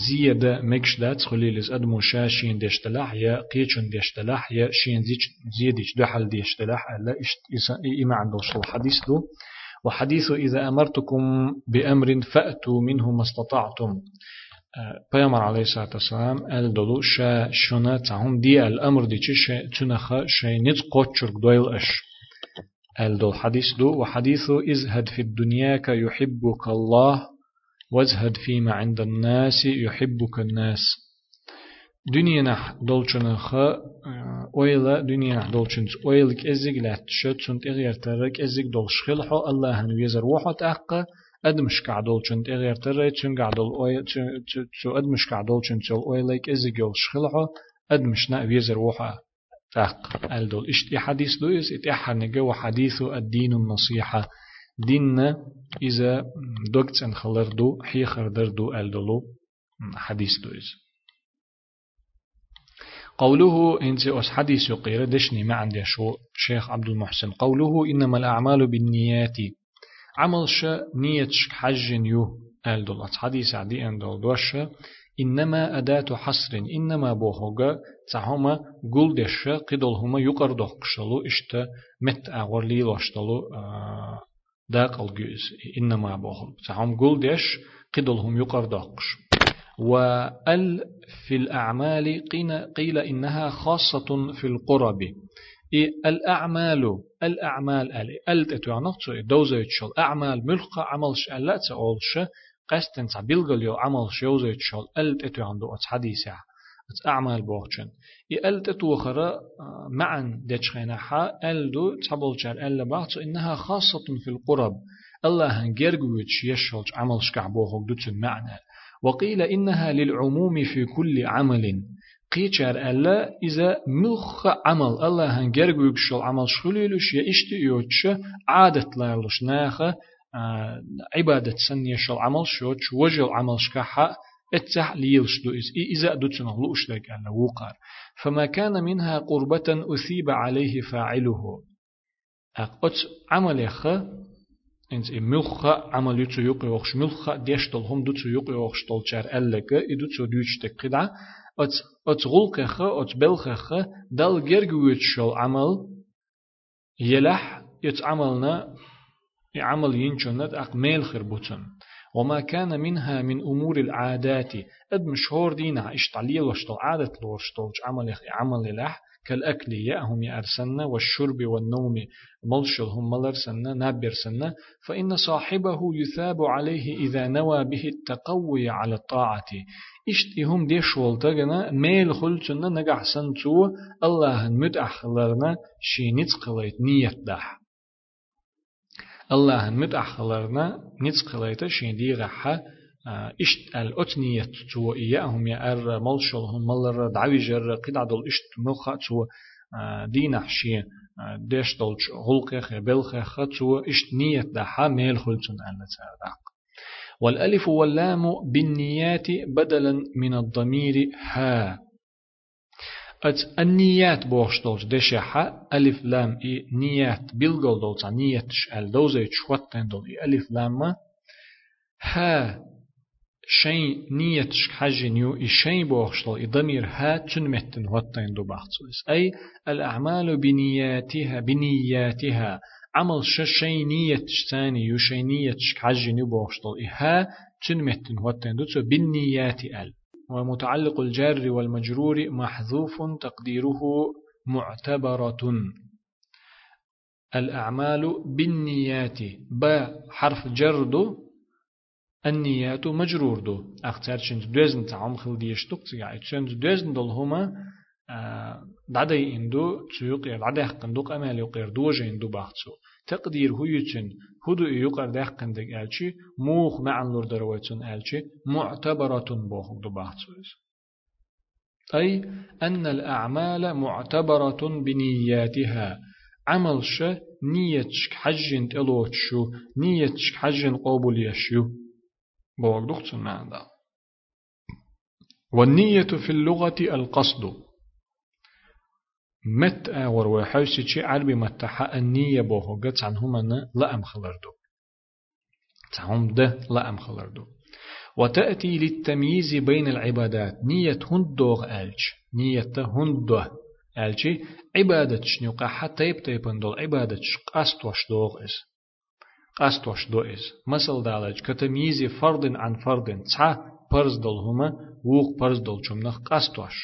زيادة مكشدات خليلز أدمو شاشين ديشتلاح يا قيتشن ديشتلاح يا شين زيدش دحل ديشتلاح لا إشت إما عند الحديث دو. وحديث إذا أمرتكم بأمر فأتوا منه ما استطعتم. بيامر عليه الصلاة والسلام قال دولو شا شنا تعهم دي الأمر دي شا تنخ شا نت قوتشرك دويل أش قال دول حديث دو. وحديث ازهد في الدنيا كيحبك الله وازهد فيما عند الناس يحبك الناس. دنيا نح دولچن خ أويلا دنيا نح دولچن أويلك أزيك لا تشت سنت اغير ترك أزيك دول شخلحو الله هن ويزر وحت اق ادمش كع دولچن اغير ترك تشن قع دول اوي تشو ادمش كع دولچن تشل أويلك أزيك دول شخلحو أدمش نأ ويزر وحا تاق الدول اشتي حديث دويس اتحر نجا وحديث الدين النصيحة. دين إذا دوكت أن خلردو حي خردردو ألدلو حديث دويز. قوله إنت أس حديث يقير دشني ما عندي شو شيخ عبد المحسن. قوله إنما الأعمال بالنيات. عمل شا نية حج يو ألدل. حديث عدي أن دوش. إنما أداة حصر إنما بوهوغا. تعهما قول دش قدل هما يقر دقشلو إشتا مت أغور ليلوشتلو آه داق الجوز إنما بوهم سهم قول ديش قدلهم يقر داقش. وال في الأعمال قيل إنها خاصة في القرب. إيه الأعمال الأعمال ألي ألت أتوانقصو دوزة يتشل أعمال ملقى عملش ألا تأولش قستن تعبيلغل يو عملش يوزة يتشل ألت أتوانقصو حديثة أعمال بوغشن يأل تتوخرا معا دتشخينها ألدو تبلجر ألا بعض إنها خاصة في القرب. الله هنجرجوش يشلج عمل شكع بوغ دوتن معنى وقيل إنها للعموم في كل عمل قيشر ألا إذا ملخ عمل. الله هنجرجوش عمل شخليلوش يشتي يوتش عادة لا يلوش ناخه عبادة سنية شل عمل شوتش وجل عمل شكحة اتسح ليلش دو إز إذا دوتنا لوش لك أن وقار. فما كان منها قربة أثيب عليه فاعله. أقوت عمل خ إنز ملخ عمل يتو يقي وخش ملخ ديشتل هم دوتو يقي وخش تلشار ألك إدوتو ديوش تقدع أت أت غلق خ أت بلخ خ دل جرجوت شل عمل يلح يتعملنا عمل ينشنت أق ميل خربوتن وما كان منها من أمور العادات. أد مشهور دينا اشتعلي وشتل عادة لوشتل عمل عمل لح كالأكل يأهم يأرسن والشرب والنوم ملشل هم ملرسن نابرسن فإن صاحبه يثاب عليه إذا نوى به التقوي على الطاعة. اشتهم ديش والتغنا ميل خلتنا نقع سنتو الله مدأخلرنا شي نتقليت نية دح. الله مت أخلرنا نتقليت شين دي غحا إشت الأتنية تو إياهم يا أر ملشلهم ملر دعويجر قد دول إشت ملخا تو دين حشي ديش دولش غلقه بلخه تو إشت نية دحا ميل خلتن أن تردق والألف واللام بالنيات بدلا من الضمير ها أت النيات بوش دولش دشحة ألف لام إي نيات بيلغول دولش نيات شال دوزي شواتن دول إي ألف لام ها شيء نيتش حجن يو إشين بوخشلو إضمير ها تنمتن وطين دو بحثوس أي الأعمال بنياتها بنياتها عمل شيء نيتش ثاني يو شيء نيتش حجن يو بوخشلو إها تنمتن وطين دو بالنيات أل ومتعلق الجار والمجرور محذوف تقديره معتبرة. الأعمال بالنيات ب حرف جردو النيات مجرور دو أختار شنج دوزن تعم خل ديش توك تيجا شنج دوزن دول هما دعدي إندو تسوق يا دعدي حقن دوق أمال يقير دوجة اندو باختسو تقدير هو يتشن هدو يقر دحقن دك ألشي موخ معن لور درويتون ألشي معتبرة بوخ دو باختسو أي أن الأعمال معتبرة بنياتها عمل ش نيتشك حجن تلوتشو نيتشك حجن قبول يشو بوغ دختن والنية في اللغة القصد مت اور وحوسي شي عربي متحا النية بوغ قد عنهما لا أم خلردو تعهم ده لا أم خلردو وتأتي للتمييز بين العبادات. نية هندوغ ألج نية هندوغ ألجي عبادة شنوقا حتى يبتيبن دول عبادة قاستوش دوغ إس. قاستوش دو إس. مثل دالج كتمييز فرد عن فرد تسعة فرز دول هما ووق فرز دول جمنخ قاستوش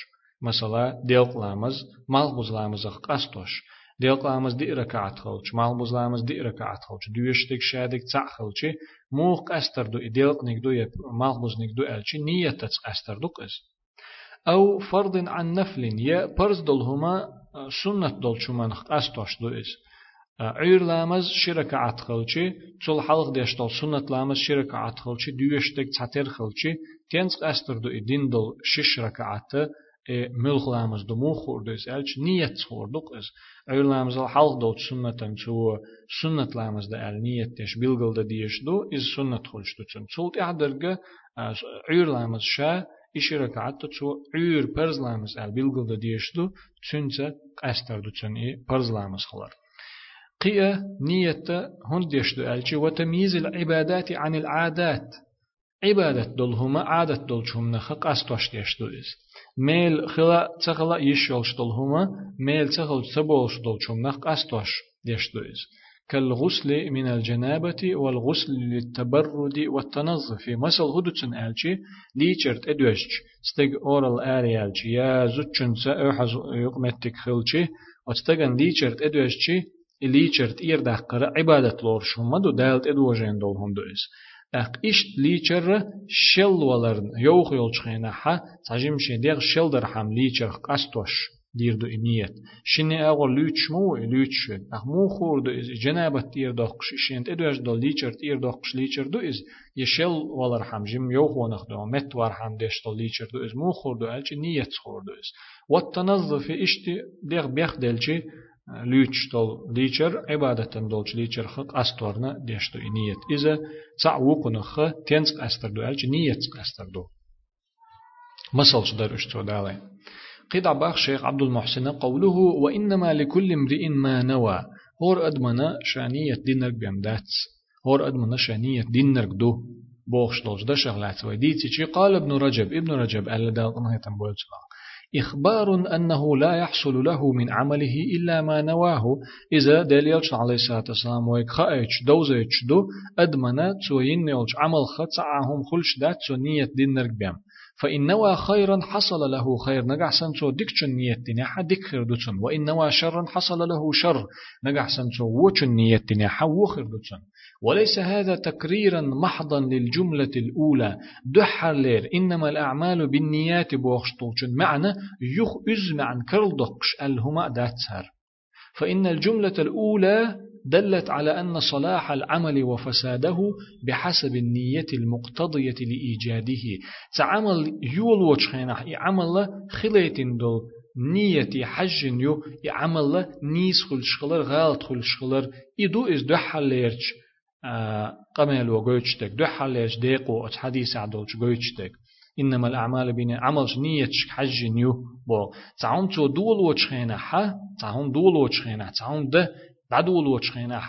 مثلا ديوق لامز مالغوز لامزخ قاستوش ديوق لامز دي ركعت خلچ مالغوز لامز دي ركعت خلچ دويشتك شادك تسع خلچي موق قاستر دو ديوق نيك يب مالغوز نيك دو ألچي نية تس قاستر دو قس أو فرض عن نفل يا فرز دول هما سنة دول شمانخ قاستوش دو إس عير لامز شركة عتخلشي تول حلق ديشتول سنة لامز شركة عتخلشي دويشتك تعتر خلشي تينس قاستر دو إدين دول شش ركعات ملخ لامز دو مو خور دو إس ألش نية خور دوق إس عير لامز الحلق دول سنة تنسو سنة لامز دا أل نية تيش بلغل دا ديش دو إز سنة خلش دو تن تولت إعدرغ عير لامز شا إشي ركعات تسو عير برز لامز أل بلغل دا ديش دو تنسا قاستر دو تن إي برز لامز خلر قيا نية هند يشدو ألشي وتمييز العبادات عن العادات عبادة دولهما عادة دولشهم نخق أستوش يشدو إز. ميل خلا تخلا يشولش دولهما ميل تخل تبولش دولشهم نخق أستوش يشدو إز. كالغسل من الجنابة والغسل للتبرد والتنظف. مثل هدوتن ألشي ليشرت أدوشج استيق أورال آري ألشي يا زوتشن سأوحز يقمتك خلشي وستغن ليشرت أدوشجي ليچرت إير دقرة عبادة لور شوما دو دالت إدوجين دول هم دو إس أق إشت ليچر شل ولرن يوخ يولچخينا حا تاجم شديغ شل در هم ليچر قاستوش دير دو إنيت شني أغر ليچ مو ليچ أق مو خور دو إز جنابة تير دقش شنت إدوش دو ليچر تير دقش ليچر دو إز يشل ولر هم جم يوخ ونخ دو مت ور هم ديش دو ليچر دو إز مو خور دو ألچ نيت خور دو إز والتنظف إشت ديغ بيخ ليتش دول ليچر عبادة دولش ليچر خق أستورنا ديشتو نيت إذا تعوقنا خ تنس أستر دو ألج نيت أستر دو مثل شدر أشتو دالي قيد باخ شيخ عبد المحسن قوله وإنما لكل امرئ ما نوى هور أدمنا شانية دينرك بيمدات هور أدمنا شانية دينرك دو بوخش دولش ده شغلات ويديتي قال ابن رجب ابن رجب ألا دالقنا هيتم بولتنا إخبار أنه لا يحصل له من عمله إلا ما نواه. إذا دليلش عليه الصلاة والسلام ويكخأيش دوزيش دو أدمنا تسوين يولش عمل خطعهم خلش دات نية دين نرقبهم فإن نوى خيرا حصل له خير نجح سنتو ديكشن نية تنيحة ديك خير دوتشن وإن نوى شرا حصل له شر نجح سنتو وچن نية تنيحة وخير دوتشن وليس هذا تكريرا محضا للجملة الأولى. دحر لير إنما الأعمال بالنيات بوخشتوشن معنى يخ أزم عن كرلدقش الهما داتسر فإن الجملة الأولى دلت على أن صلاح العمل وفساده بحسب النية المقتضية لإيجاده. تعمل يول وجهنا عمل خليت دول. نية حج يو يعمل نيس خل شغلر غالط خل شغلر إدو إز دحل ليرش. قمل وجوجتك دو حلش ديقو أت حديث عدولش جوجتك إنما الأعمال بين عمل نية حج نيو بو. تعون تو دول وچخينا ح تعون دول وچخينا تعون ده بعدول وچخينا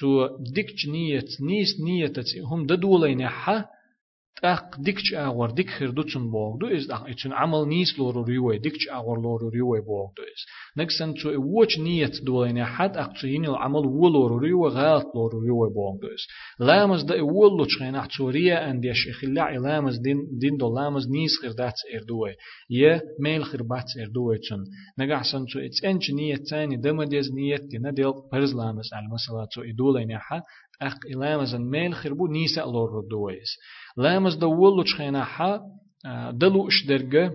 تو ديك نية نيس نية هم ده دولين ح أق ديكش أغور ديك خردو تن بوغدو إز أق إتن عمل نيس لورو ريوي ديكش أغور لورو ريوي بوغدو إز نكسن تو ووش نيت دولين حد أق تيين العمل ولورو ريوي غالط لورو ريوي بوغدو إز لامز دا ولو تشخين أق توريا أن ديش إخلاع لامز دين دين دو لامز نيس خردات إردوي يه ميل خربات إردوي تن نقعسن تو إتس إنش نيت تاني دمديز نيت دينا ديل برز لامز على المسألة تو إدولين حد أق إلامزن ميل خربو نيسا لورو دويس لامز دولو تشخينا حا دلو اش درجة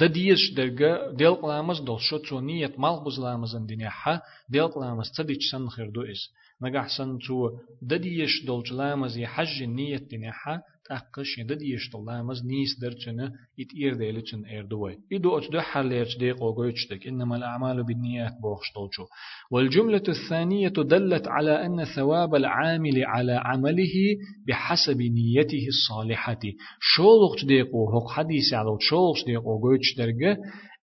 دا ديش درجة ديل لامز دول شو تونية مالبوز لامزن دنيا حا ديل لامز تديش سن خير دو إز نجحسن تو دديش دول لامز يحج نية دنيا حا تأقش دديش دول لامز نيس درچنه إت إير ديلچن إردوي إدو أتدو حليرش ديق وغويتشتك إنما الأعمال بالنيات بوخش دولشو والجملة الثانية دلت على أن ثواب العامل على عمله بحسب نيته الصالحة. شولغش ديقو هق حديث على شولغش ديقو غويتش درجة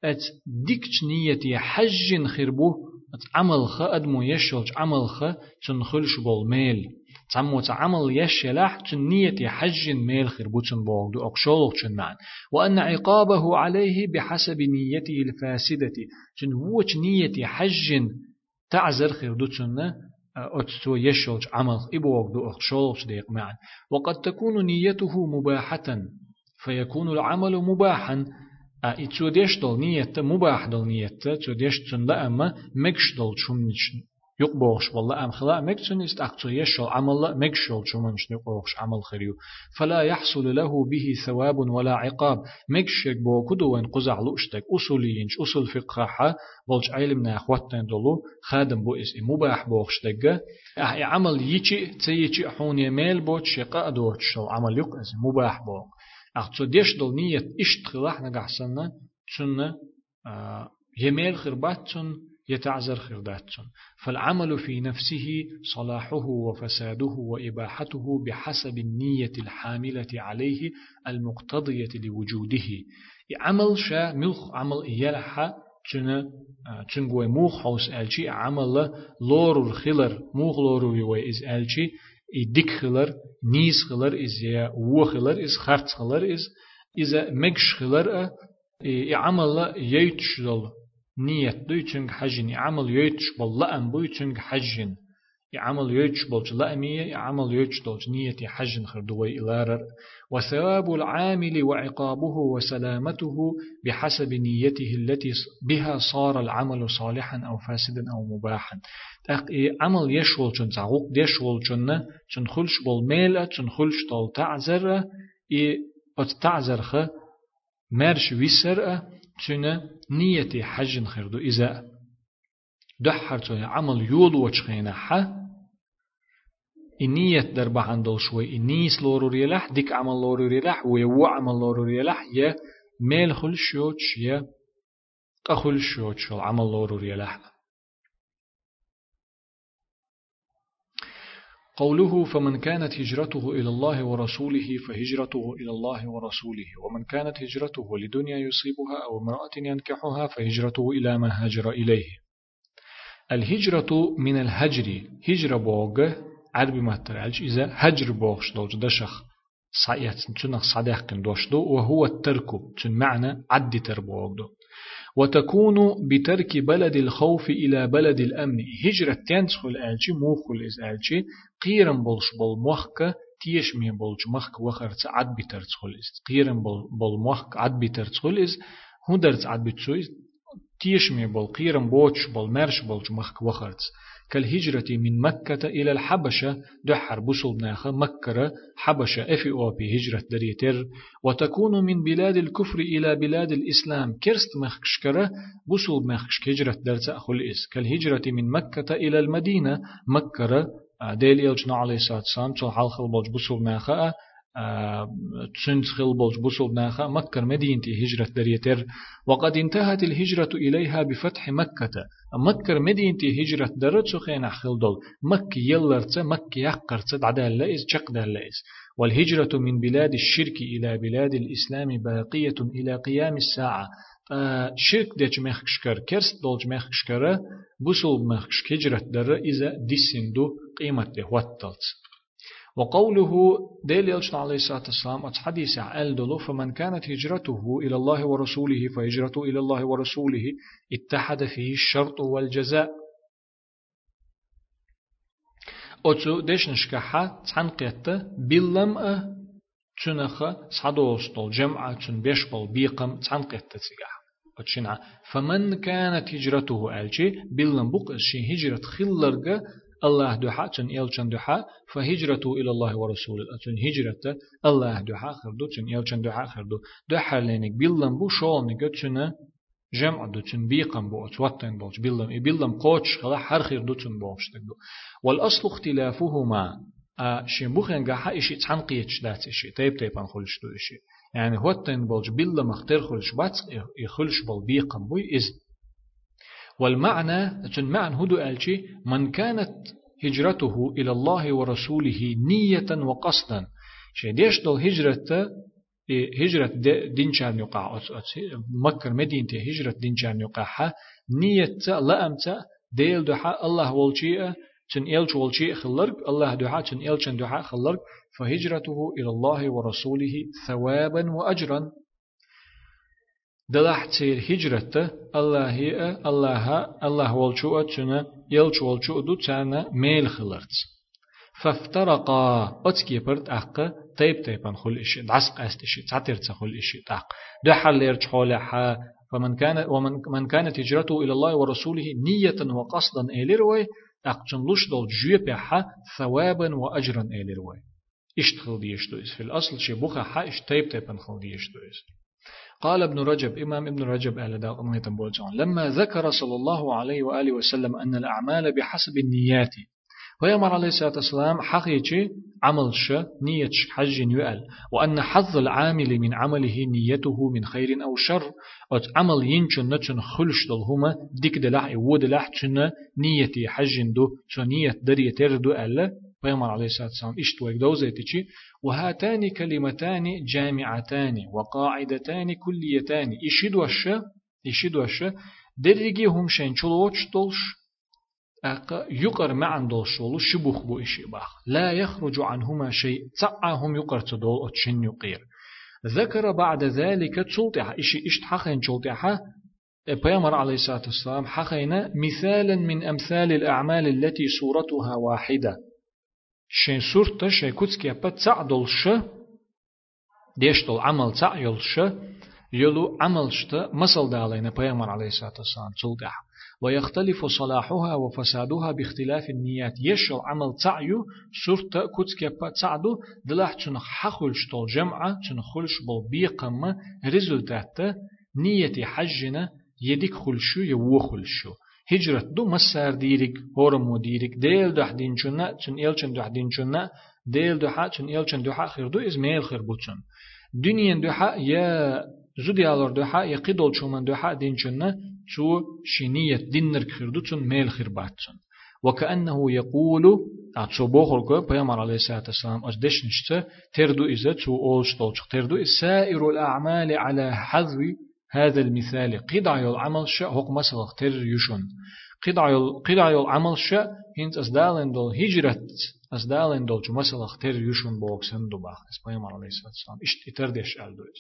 أت ديكش نيتي حج خربو أت عمل خ أدمو يشولج عمل خ تنخلش بول ميل تعمو تعمل يشلح تنية حج ميل خربوتن بوغدو أقشولوغ معن وأن عقابه عليه بحسب نيته الفاسدة تن ووش نية حج تعزر خردوتن أتسو يشلج عمل إبوغدو أقشولوغ ديق معن وقد تكون نيته مباحة فيكون العمل مباحا إتسو ديش دل نية مباح دل نية تسو ديش تن لأما مكش دل شمنش يقبوش. والله أم خلا مكتن است أقصى يشل عمل مكشل شو منش نقوش عمل خريو. فلا يحصل له به ثواب ولا عقاب. مكشك بو كدو وين قزع لوشتك أصوليينش أصول فقه بولش علمنا أخواتنا دولو خادم بو اس مباح بوخشتك. عمل يجي تيجي حون يميل بوش شقاء دوتش عمل يق مباح بو. أقصى ديش دول نية اشتغلح نقحسنا تسنة يميل خربات تسنة يتعذر خرداتهم فالعمل في نفسه صلاحه وفساده وإباحته بحسب النية الحاملة عليه المقتضية لوجوده. عمل شا ملخ عمل إيالحا تنا تنقوي موخ حوس ألشي عمل لور الخلر موخ لور يوي إز ألشي إدك خلر نيس خلر إز يا و خلر إز خرط خلر إز إذا مكش خلر عمل يتشدل نيت دوي تشنج حجن عمل يوتش بل لأم بوي تشنج حجن. يعمل يوتش بلج لأمية يعمل يوتش بلج نية حجن خردوي إلارر. وثواب العامل وعقابه وسلامته بحسب نيته التي بها صار العمل صالحا أو فاسدا أو مباحا. تق عمل يشول جن تعوق يشول جن تنخلش بالميلة تنخلش طول تعزر إي تعزر خ مرش ويسر تنا نيتي حج خردو إذا دحر تو عمل يول وچخينا ح النية دربا عندل شوي النيس لورو ريلح ديك عمل لورو ريلح ويو عمل لورو ريلح يا ميل خل شوتش يا قخل شوتش عمل لورو ريلح قوله فمن كانت هجرته إلى الله ورسوله فهجرته إلى الله ورسوله ومن كانت هجرته لدنيا يصيبها أو امرأة ينكحها فهجرته إلى ما هاجر إليه. الهجرة من الهجر هجرة بوغ عربي ما ترعلش إذا هجر بوغش دوج دشخ صعيات تنخ صديق دوش دو وهو الترك تن معنى عد تربوغ دو وتكون بترك بلد الخوف إلى بلد الأمن. هجرة تنسخل آلشي موخل إز آلشي. قيرن بولش بول موخك تيش مين بولش مخك وخرت عد بترتخل إز. قيرن بول موخك عد بترتخل إز. هندرت عد بتسويز. تيش مين بول قيرن بوش بول مرش بولش مخك وخرت كالهجرة من مكة إلى الحبشة دحر بوصل ناخة مكة حبشة أفي أوبي هجرة دريتر وتكون من بلاد الكفر إلى بلاد الإسلام كرست مخشكرة بوصل مخشك هجرة درت أخل إس. كالهجرة من مكة إلى المدينة مكة ديل إلجنا عليه الصلاة والسلام تلحال خلبوج بوصل ناخة تسنت خلبوج بوصل ناخا مكة مدينة هجرة دريتر. وقد انتهت الهجرة إليها بفتح مكة. مكة مدينة هجرة درت سخين خلدول مكة يلرت مكة يقرت دعدال لئز شق لئز والهجرة من بلاد الشرك إلى بلاد الإسلام باقية إلى قيام الساعة. شرك ديش مخشكر كرست دولج مخشكر بوصل مخش هجرة در إذا ديسندو قيمة واتلت. وقوله ديل يلشن عليه الصلاة والسلام حديث ألدلو فمن كانت هجرته إلى الله ورسوله فهجرته إلى الله ورسوله اتحد فيه الشرط والجزاء. أتو ديش نشكحة تنقيت بلم أه تنخ صدوستول جمعة تن بيشبل بيقم تنقيت تسيقح أتشنع فمن كانت هجرته ألجي بلم بق الشي هجرة خلرق الله دحا تن يلچن دحا فهجرته إلى الله ورسوله. تن هجرة الله دحا خردو تن يلچن دحا خردو دحا لينك بلن بو شول تن جمع دو تن بيقم بو اتوتن بوش بلن بلن قوتش خلا حر خير دو تن بوش تقدو والأصل اختلافهما شين بوخين قاحا إشي تحنقيتش دات إشي تيب تيب أنخلش دو إشي يعني هوتن بولج بلن مختار خلش باتس يخلش بول بيقم بوي إذن والمعنى معنى هدو ألشي من كانت هجرته إلى الله ورسوله نية وقصدا. شيء ديش دول هجرة هجرة دين شان يقع؟ مكر مدينة هجرة دين شان يقع نية لا أمتا ديل دحا الله والشيء تن إلش والشيء خلرق الله دحا تن إلشن دحا خلرق فهجرته إلى الله ورسوله ثوابا وأجرا. دلح تير هجرت الله هي الله الله والشو أتشنا يلش والشو دو تانا ميل خلرت فافترقا أتكي برد أق تيب تيبان خل إشي دعسق أستشي تعتر تخل إشي تاق دحل ليرش حولها فمن كان ومن من كانت هجرته إلى الله ورسوله نية وقصدا إليروي أقتن لش دول جيبها ثوابا وأجرا إليروي اشتخل ديشتويس في الأصل شي بوخا حا اش تيب تيبان خل ديشتويس قال ابن رجب إمام ابن رجب أهل لما ذكر صلى الله عليه وآله وسلم أن الأعمال بحسب النيات ويمر عليه الصلاة والسلام حقيقي عمل ش نية حج يؤل وأن حظ العامل من عمله نيته من خير أو شر أت عمل ينشن نتشن خلش دلهما ديك دلح ود لح تشن نيتي حج دو نية دري تردو ألا بيامر عليه الصلاة والسلام اشتوك دوزيتي وهاتان كلمتان جامعتان وقاعدتان كليتان إشد وش إشد وش درجي هم شين چلوش دولش أق يقر معن دولش ولو شبوخ بو إشي باخ. لا يخرج عنهما شيء تعهم يقر تدول أتشن يقير ذكر بعد ذلك تلتح إشي إشت حقين تلتح بيامر عليه الصلاة والسلام حقين مثالا من أمثال الأعمال التي صورتها واحدة. شين سورتا شي كوتسكي با تعدل ش ديشتل عمل تعيل ش يلو عمل شتا مسل دالين بيامر عليه الصلاة والسلام تلقح ويختلف صلاحها وفسادها باختلاف النيات يشل عمل تعيو سورتا كوتسكي با تعدو دلاح تنخ حخل شتل جمعة تنخلش بل بيقم ريزولتات نية حجنا يديك خلشو يوو خلشو هجرت دو مسار ديرك هورمو ديرك ديل دح دينچنا چن إلچن دح دينچنا ديل دحا چن إلچن دحا خير دو إزميل خير بوچن دنيا دحا يا زوديالور دحا يا قدول چومن دحا دينچنا چو شنية دينر خير دو چن ميل خير باتچن وكأنه يقول أتشو بوخر بيامر عليه الصلاة والسلام أجدش نشتا تردو إذا تو أولش طولش تردو سائر الأعمال على حذو هذا المثال قطع العمل شاء حق مثلا تر يشون قطع قطع العمل شاء هنت أسدالن دول هجرت أسدالن دول جو مثلا تر يشون بوكسن دو باخ اسمه عليه الصلاة والسلام اشت اتردش ألدوش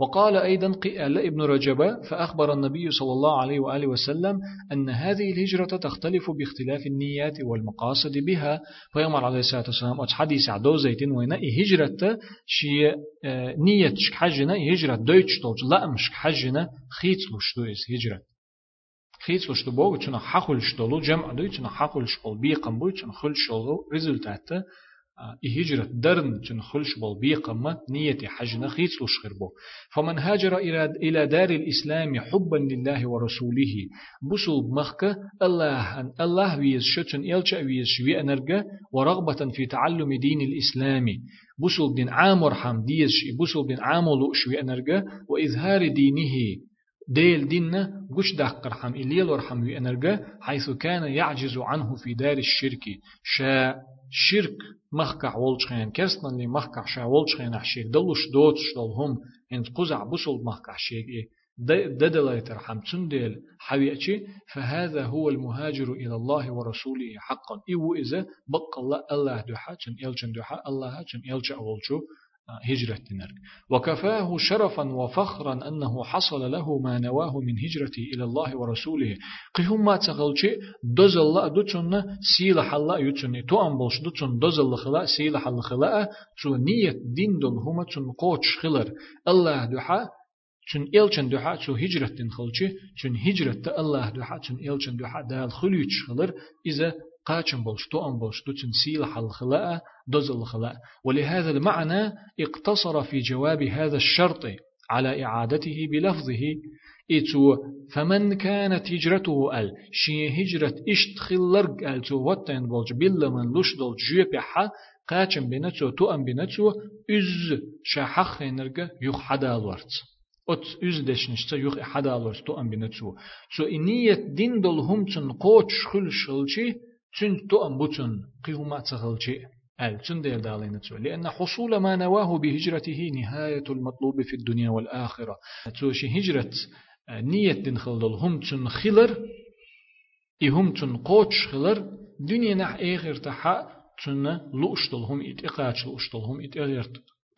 وقال أيضا قال ابن رجب فأخبر النبي صلى الله عليه وآله وسلم أن هذه الهجرة تختلف باختلاف النيات والمقاصد بها. فيمر عليه الصلاة والسلام حديث عدو زيتين وين هجرة شي آه، نية حجنا هجرة دويتش تولج لا مش حجنا خيت لشتويس هجرة. خيت لشتو بوغ تشنا حقل شتولو جمع دوي تشنا حقل شقل بيقم بوي تشنا خل شتولو ريزولتات. هجرة درن جن خلش بول بيقمة نية حج نخيت لش خربو فمن هاجر إلى دار الإسلام حبا لله ورسوله بسل مخك الله أن الله ويز شتن إلشا ويز شوي أنرجأ ورغبة في تعلم دين الإسلام. بسل دين عامر حم ديز بسل دين عامل شوي أنرجأ وإظهار دينه ديل ديننا قش دقر حم إليل ورحم ويأنرجا حيث كان يعجز عنه في دار الشرك. شاء شرك مخكع ولشخين كرسنا اللي مخكع شا ولشخين أحشيك. دلوش دوتش دلهم إنت قزع بسل مخكع شيك. إيه ددلايتر حمتون ديل؟ حويأتي فهذا هو المهاجر إلى الله ورسوله حقا. إيو إذا بق الله الله دوحا چن إلچن دوحا الله چن إلچ أولچو هجرة نرك وكفاه شرفا وفخرا أنه حصل له ما نواه من هجرته إلى الله ورسوله. قهم ما تغلچي دوز الله دوچن سيلح الله يچن تو أنبلش دوچن دوز الله خلا سيلح الله خلا تو نية دين دل هما چن قوش خلر. الله دوحا چون إلچن دوحا چو هجرة تنخلچي چون هجرة الله دوحا چون إلچن دوحا دال خلوچ خلر. إذا قاچن بولش تو أم بولش دوتن سيلح الخلاء دوز الخلاء. ولهذا المعنى اقتصر في جواب هذا الشرط على إعادته بلفظه. إتو فمن كانت هجرته؟ ال شي هجرة إشت خلرق؟ ال تو وطن بولج بلا من لش دول جيبحا قاچن بنتو تو أم بنتو إز شاحخ نرقى يخ حدا الورت ات üz deşnişte yuh حدا alır أم بنتو سو iniyet din dol humçun qoç xul şılçı چن تو أم بوتن قيهما تغلجي أل چن دير دالين لأن حصول ما نواه بهجرته نهاية المطلوب في الدنيا والآخرة. توشي هجرة نية دين خلدل. هم چن خلر إهم چن قوش خلر. دنيا نح إغير تحا چن لؤشتل هم إت إقاش لؤشتل هم إت إغير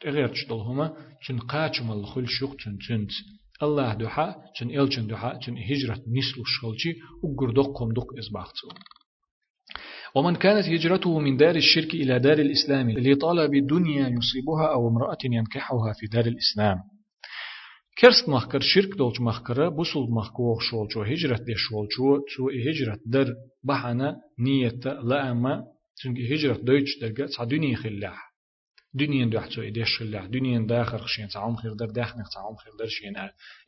إغير تشتل هما چن قاچم الخل شوق چن چنت الله دوحا چن إل چن دوحا چن هجرة نسلو شغلچي وقردوق قمدوق إزباختو ومن كانت هجرته من دار الشرك إلى دار الإسلام لطلب دنيا يصيبها أو امرأة ينكحها في دار الإسلام. كرست مخكر شرك دولج مخكرة بسول مخكوخ شولجو هجرت دي شولجو تو هجرت در بحنا نية لا أما تنجي هجرت دويتش درجة تع دنيا خلاح. دنيا دوح تو إديش خلاح. دنيا داخل خشين تعوم خير در داخل تعوم خير در شين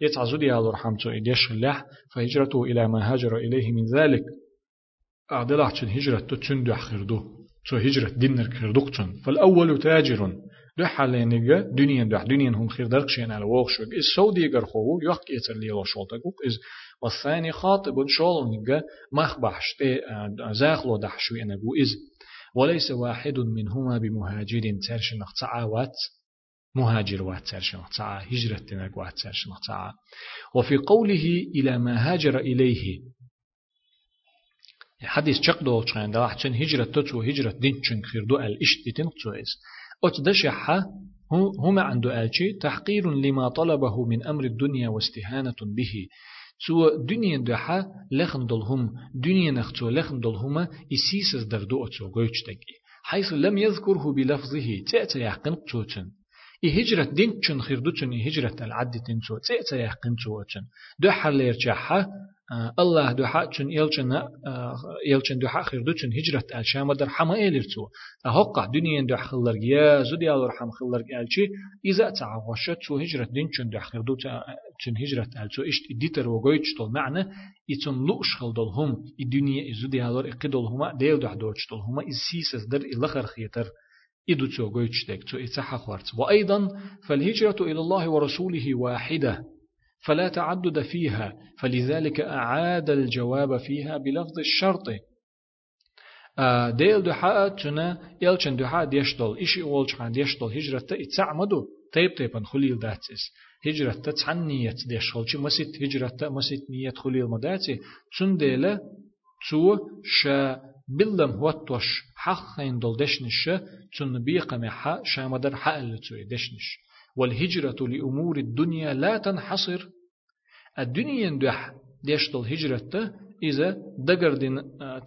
يتعزودي على رحمة تو إديش خلاح فهجرته إلى ما هاجر إليه من ذلك. أعدل چن هجرة دو خردو سو هجرة دينر خردوق چن فالأول تاجر دو حالينيغا دنيا دو دنيا هم خير درق شين على ووخشوك إز سودي غرخوه يوق يتر ليلو شولتكوك إز والثاني خاطب شولنيغا مخبحش تي زاخلو دحشو ينغو إز وليس واحد منهما بمهاجر ترش نقطعات مهاجر واتسرش نقطعا هجرة تنك واتسرش نقطعا وفي قوله إلى ما هاجر إليه حديث چق دول چخان دا حچن هجرة تتو هجرة دين چن خيردو آل إش ديتن تسويس أت دشحة هما عنده ألشي تحقير لما طلبه من أمر الدنيا واستهانة به. تو دنيا دحا لخن دلهم دنيا نختو لخن دلهما إسيسز دردو أتو قويتشتكي حيث لم يذكره بلفظه تأتى يحقن قوتن هجرة دين چن خيردو چن هجرة العد تنسو تأتى يحقن قوتن دو حلير جحا الله دو حق چون يلچن يلچن دو حق خير دو چون هجرت الشام در حما إلرتو أهقع دنيا دو خلر يا زودي على رحم خلر الشي إذا تعوشت تو هجرت دين چون دو خير دو چون هجرت الشو إشت ديتر وقويت شتول معنى إتون لوش خلدل هم الدنيا زودي على إقدل هما ديل دو حدوش شتول هما إسيسس در إلخر خيتر إدو تو قويت شتك تو؟ إتسحق وأيضا فالهجرة إلى الله ورسوله واحدة. فلا تعدد فيها فلذلك أعاد الجواب فيها بلفظ الشرط. ديل دحاء تنا يلچن دحاء ديشدل إشي أولچان ديشدل هجرة إتسعمدو تيب تيبن خليل داتس هجرة تسعن نية ديشخلچ مسيت هجرة مسيت نية خليل مداتي تن ديلا تو شا بلم هوتوش حقين دول دشنش تن بيقم حا شامدر حق اللي دشنش. والهجرة لأمور الدنيا لا تنحصر. الدنيا ندح ديشتل هجرة إذا دقردين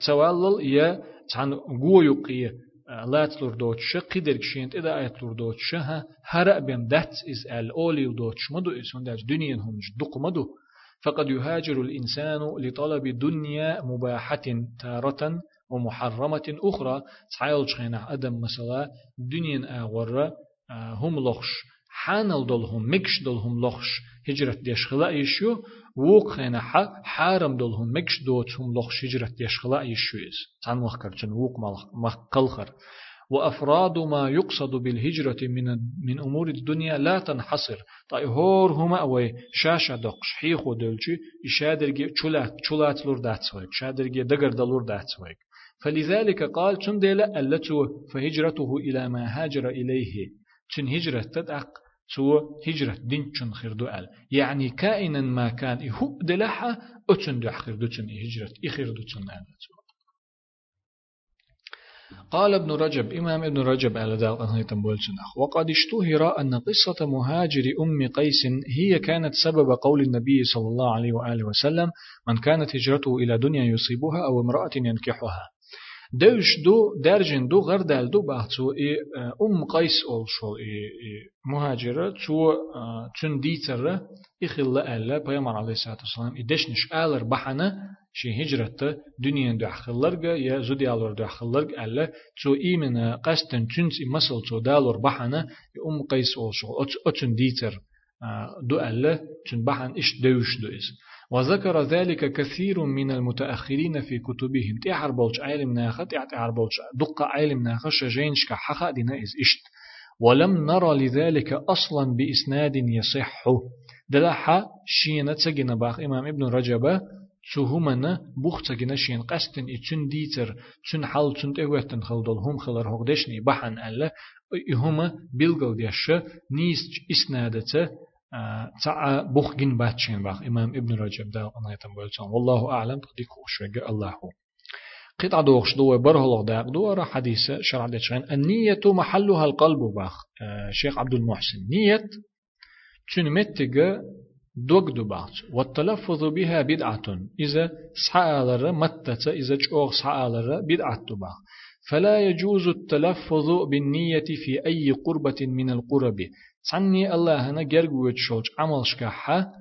توالل يا تان قويقية لا تلور دوتش قدر كشينت إذا آيت لور دوتش ها هرأ بهم دات إز أولي دوتش مدو إس هنداج دنيا هم دق مدو. فقد يهاجر الإنسان لطلب دنيا مباحة تارة ومحرمة أخرى. تعال شخينا أدم مثلا دنيا أغرى هم لخش. حانل دولهم مكش دولهم لخش هجرت ديش خلا يشيو ووق خينا حا حارم دولهم مكش دوتهم لخش هجرت ديش خلا يشيوز تان وخكر جن ووق مقلخر وأفراد ما يقصد بالهجرة من من أمور الدنيا لا تنحصر. طيب هور هما أوي شاشة دقش حيخو دولشي إشادرجي چولات چولات لور داتسويك شادرجي دقر دلور داتسويك فلذلك قال تندل ألتو فهجرته إلى ما هاجر إليه. تن هجرة تدق تو هجرة دين چون خردو أل. يعني كائنا ما كان هو دلحة أتن دو خردو تن هجرة إخردو تن ال قال ابن رجب إمام ابن رجب على ذلك أنهيتم بولشنخ وقد اشتهر أن قصة مهاجر أم قيس هي كانت سبب قول النبي صلى الله عليه وآله وسلم من كانت هجرته إلى دنيا يصيبها أو امرأة ينكحها. دوش دو درجن دو غير دال دو بحثو إي أم قيس أول شو إي مهاجرة تو تن ديتر إخل ألا بيامر عليه الصلاة والسلام إدشنش آلر بحنا شي هجرة دنيا دو أخلرغ يا زودي آلر دو أخلرغ ألا تو إيمن قستن تنس مسل تو دالور بحنا أم قيس أول شو أتن ديتر دو ألا تن بحن إش دوش دو إز وذكر ذلك كثير من المتأخرين في كتبهم. تيحر بولش عالم ناخت تيحر بولش دقة عالم ناخت شجينش كحخا دينا إز إشت. ولم نرى لذلك أصلا بإسناد يصح. دلحا شينة تسجن باخ إمام ابن رجب تهمنا بوخ تسجن شين قستن إتن ديتر تن حال تن تغوتن خلدل هم خلر هقدشني بحن ألا إهما بلغل ديش نيس إسنادته تاع بوخجين باتشين باخ إمام ابن رجب دا أنا يتم والله أعلم تديك وشوجة الله. قطع دوغش دو برهلغ داق دو را حديث شرع دشين النية محلها القلب باخ. شيخ عبد المحسن. نية تنمتج دوغ دو باخ والتلفظ بها بدعة. إذا سحالر متت إذا جوغ سحالر بدعة باخ. فلا يجوز التلفظ بالنية في أي قربة من القرب. عني الله هنا جرج وتشوج عمل شكحة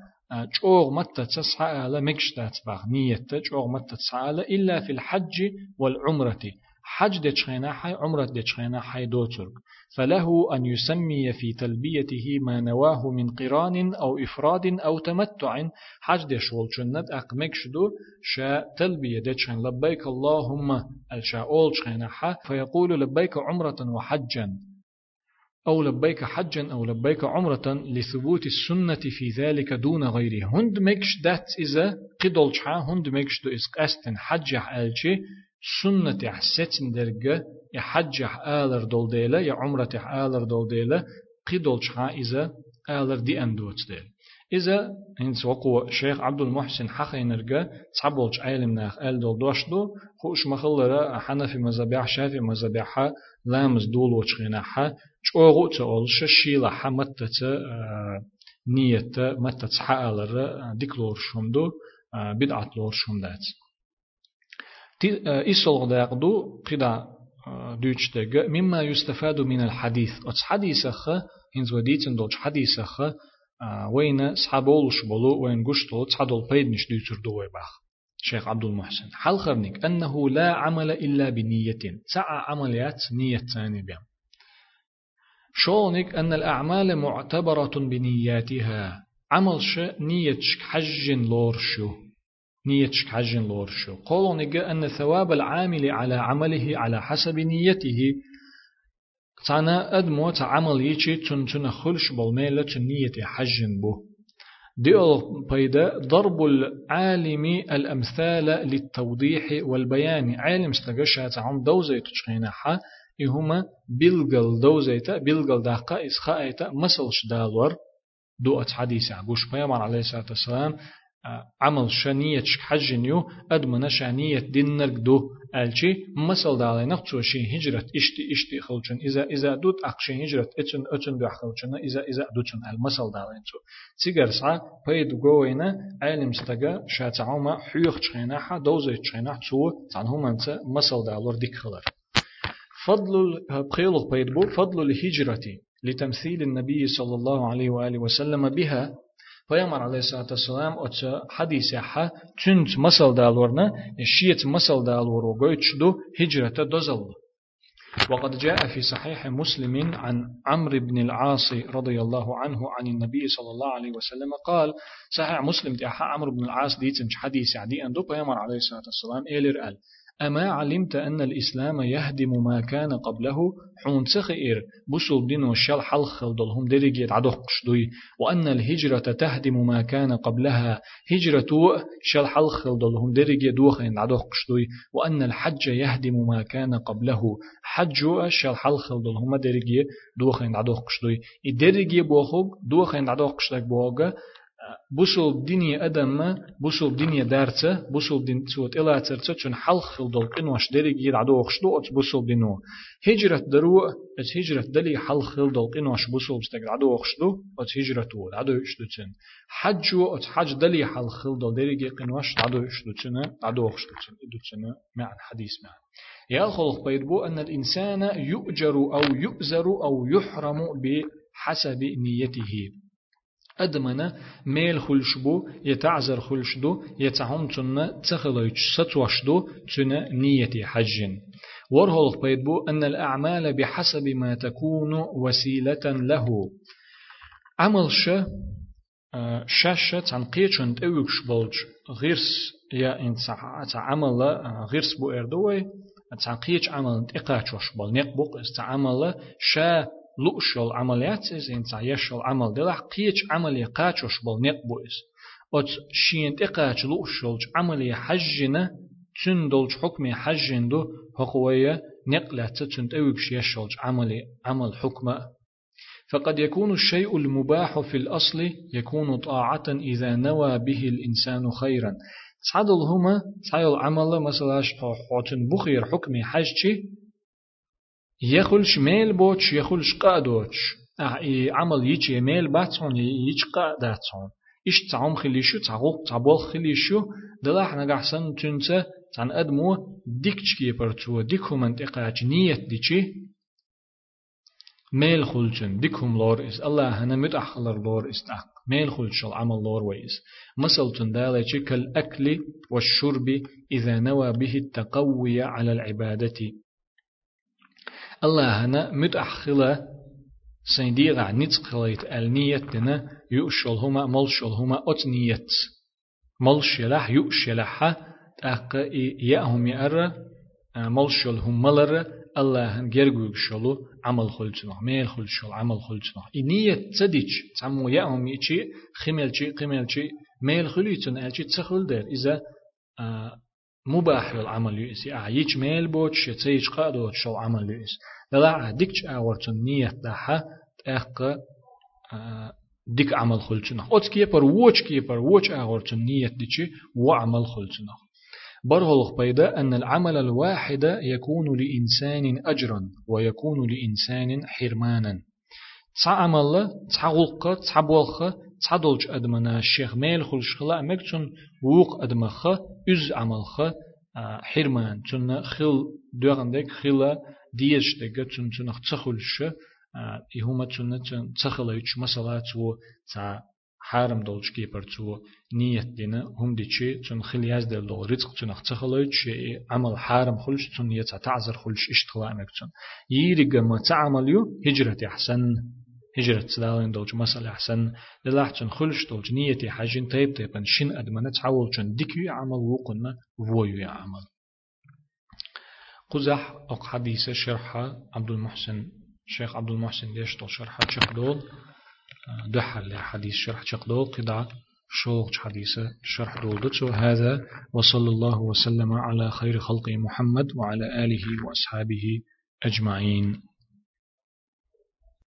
جوغ متى تسعى على مكشتات باغ نية جوغ متى تسعى على إلا في الحج والعمرة حج دتشخينا حي عمرة دتشخينا حي دوترك فله أن يسمي في تلبيته ما نواه من قران أو إفراد أو تمتع حج دشول جنت أقمك شدو شا تلبية دتشخين لبيك اللهم الشا أول فيقول لبيك عمرة وحجا أو لبيك حجا أو لبيك عمرة لثبوت السنة في ذلك دون غيره هند مكش دات إذا قدول شحا هند مكش دو إسق أستن حجح آلشي. سنة حسيتن درجة. يحجح آلر دول ديلا يا عمرة آلر دول ديلا قدول شحا إذا آلر دي أندوت ديل إذا هنس وقوة شيخ عبد المحسن حقي نرجع تصبولش عالم ناخ آل دول دوشدو. خوش مخلرة. حنفي مزابيح شافي مزابيحها لامز دول وشغيناحا حمت نية متى تحقلر ديكلور شومدو بدعت لور شومدات إيسول داقدو قدا دوچتگ مما يستفاد من الحديث أتس حديثخ هنز وديتن دوش حديثخ وين صحابولش بولو وين قشتو تصحدول شيخ عبد المحسن حال خرنك أنه لا عمل إلا بنية سعى عمليات نية ثانية بيام شونك أن الأعمال معتبرة بنياتها. عمل ش نيتشك حج لورشو. نيتشك حج لورشو. قولونك أن ثواب العامل على عمله على حسب نيته. تانا أدمو تعمل يشي تن تن خلش بالميلة نية حج بو. ديول بيدا ضرب العالم الأمثال للتوضيح والبيان. عالم استغشى تعم دوزي تشخينها إهما بلغل دوزيتا بلغل داقا إسخاء مسلش دالور دو حديث عبوش بيامر عليه الصلاة والسلام عمل شنية حجنيو أدمنا شنية دينرك دو ألشي مسل دالي نقصو شي هجرة اشتي اشتي خلچن إذا إذا دوت أقشي هجرة اتن اتن دو خلچن إذا إذا دوتن المسل دالي تو تيجر سا بيد قوينا علم ستجا شاتعوما حيوخ تشخينا حا دوزي تشخينا تو تعنهم أنت مسل دالور ديك خلر فضل بخيلق بيد بو فضل الهجرة لتمثيل النبي صلى الله عليه وآله وسلم بها. Peygamber aleyhissalatü vesselam o hadis yaha tünt masal dağlarına şiyet masal dağları göçdü hicrete dozaldı. وقد جاء في صحيح مسلم عن عمرو بن العاص رضي الله عنه عن النبي صلى الله عليه وسلم قال صحيح مسلم دي عمرو بن العاص ديتن حديث عدي أن دو بيامر عليه الصلاة والسلام إيلر قال أما علمت أن الإسلام يهدم ما كان قبله؟ حون تخير بسول دينو الشال حلخ دلهم درجة عدوه قشدوي. وأن الهجرة تهدم ما كان قبلها هجرة شال حلخ دلهم درجة دوخ عدوه قشدوي. وأن الحج يهدم ما كان قبله حج شال حلخ دلهم درجة دوخ عدوه قشدوي. الدرجة بوخوغ دوخ عدوه قشدوي بوسو دنيا أدم بوسو دنيا دارتة بوسو دين سوت إلا ترتة چون حلق خل دل قنوش دري جير عدو خشدو أت بوسو دينو هجرة درو أت هجرة دلي حلق خل دل قنوش بوسو بستك عدو خشدو أت هجرة تو عدو يشدو تن حجو أت حج دلي حلق خل دل دري جير قنوش عدو يشدو تن عدو خشدو تن إدو تن مع الحديث مع خلق بيدبو أن الإنسان يؤجر أو يؤزر أو يحرم بحسب نيته. أدمنا ميل خلشبو يتعزر خلشدو يتعهم تنا تخلوش ستوشدو تنا نية حج ورهل بيدبو أن الأعمال بحسب ما تكون وسيلة له. عمل ش شاشة عن قيتشن تأوكش بولج. غيرس يا إن عمل غيرس بو إردوي. عن قيتش عمل تقاتشوش بول. نقبوق استعمل شا لؤشل عمليات إز إنسا يشل عمل دلح قيش عملي قاتشوش بل نقبو إز أت شين تقاتش لؤشل عملي حجنا تن دولج حكم حجن دو حقوية نقلة تن تأويبش يشل عملي عمل حكم. فقد يكون الشيء المباح في الأصل يكون طاعة إذا نوى به الإنسان خيرا. تعدل هما تعيل عمل مثلا حوتن بخير حكم حجتي يخلش ميل بوش يخلش قادوش آه عمل يجي يميل باتون يجي قاداتون إيش تعم خليشو تعوق تعبول خليشو دلاح نجحسن تنسى تن أدمو ديكش كي برتو ديكو منطقة نيت ديشي ميل خلشن ديكهم لور إس الله هنا متأخلر لور إستحق ميل خلش العمل لور ويس مثل تندالة كالأكل والشرب إذا نوى به التقوي على العبادة الله هنا متأخلة سيديغا نتقليت ألنية دنا يؤشل هما ملشل هما أت نية ملشلح يؤشلح تأق يأهم يأر ملشل هم ملر الله هن جرجوك شلو عمل خلصنا ميل خلصنا عمل خلصنا نية تديش تعمو يأهم يشي خمل شي قمل شي ميل خليتنا الشي تسخل در إذا مباح العمل يؤس يج ميل بوتش يتيج قادوت شو عمل يؤس دلا ديكش اورتن نية دها تأق ديك عمل خلتنا اوت كي بر ووش كي بر ووش اورتن نية ديشي وعمل خلتنا برهلخ بيدا أن العمل الواحد يكون لإنسان أجرا ويكون لإنسان حرمانا تعمل تعغلق تعبولخ تعدلج أدمنا الشيخ ميل خلش خلا مكتون ووق أدمخ أز عملخ حرمان تون خل دوغندك خلا ديش دقة تون تون تخلش يهما تون تون تخليش مثلا تو تا حرم دولش كيبر تو نيت دينا هم ديشي تون خلياز دل دول رزق تون تخليش عمل حرم خلش تون يتا تعذر خلش اشتغل مكتون يريق ما تعمل يو هجرة أحسن هجرة سلالين دولج مسألة أحسن للاحتن خلش دولج نيتي حاجين تيب تيبن شن أدمنة تعول جن ديكيو عمل وقنا وويو عمل. قزح أق حديثة شرحة عبد المحسن شيخ عبد المحسن ديش دول؟ شرحة شقدول دحل حديث شرح شقدول قدعة شوق حديثة شرح دول دتسو هذا وصلى الله وسلم على خير خلق محمد وعلى آله وأصحابه أجمعين.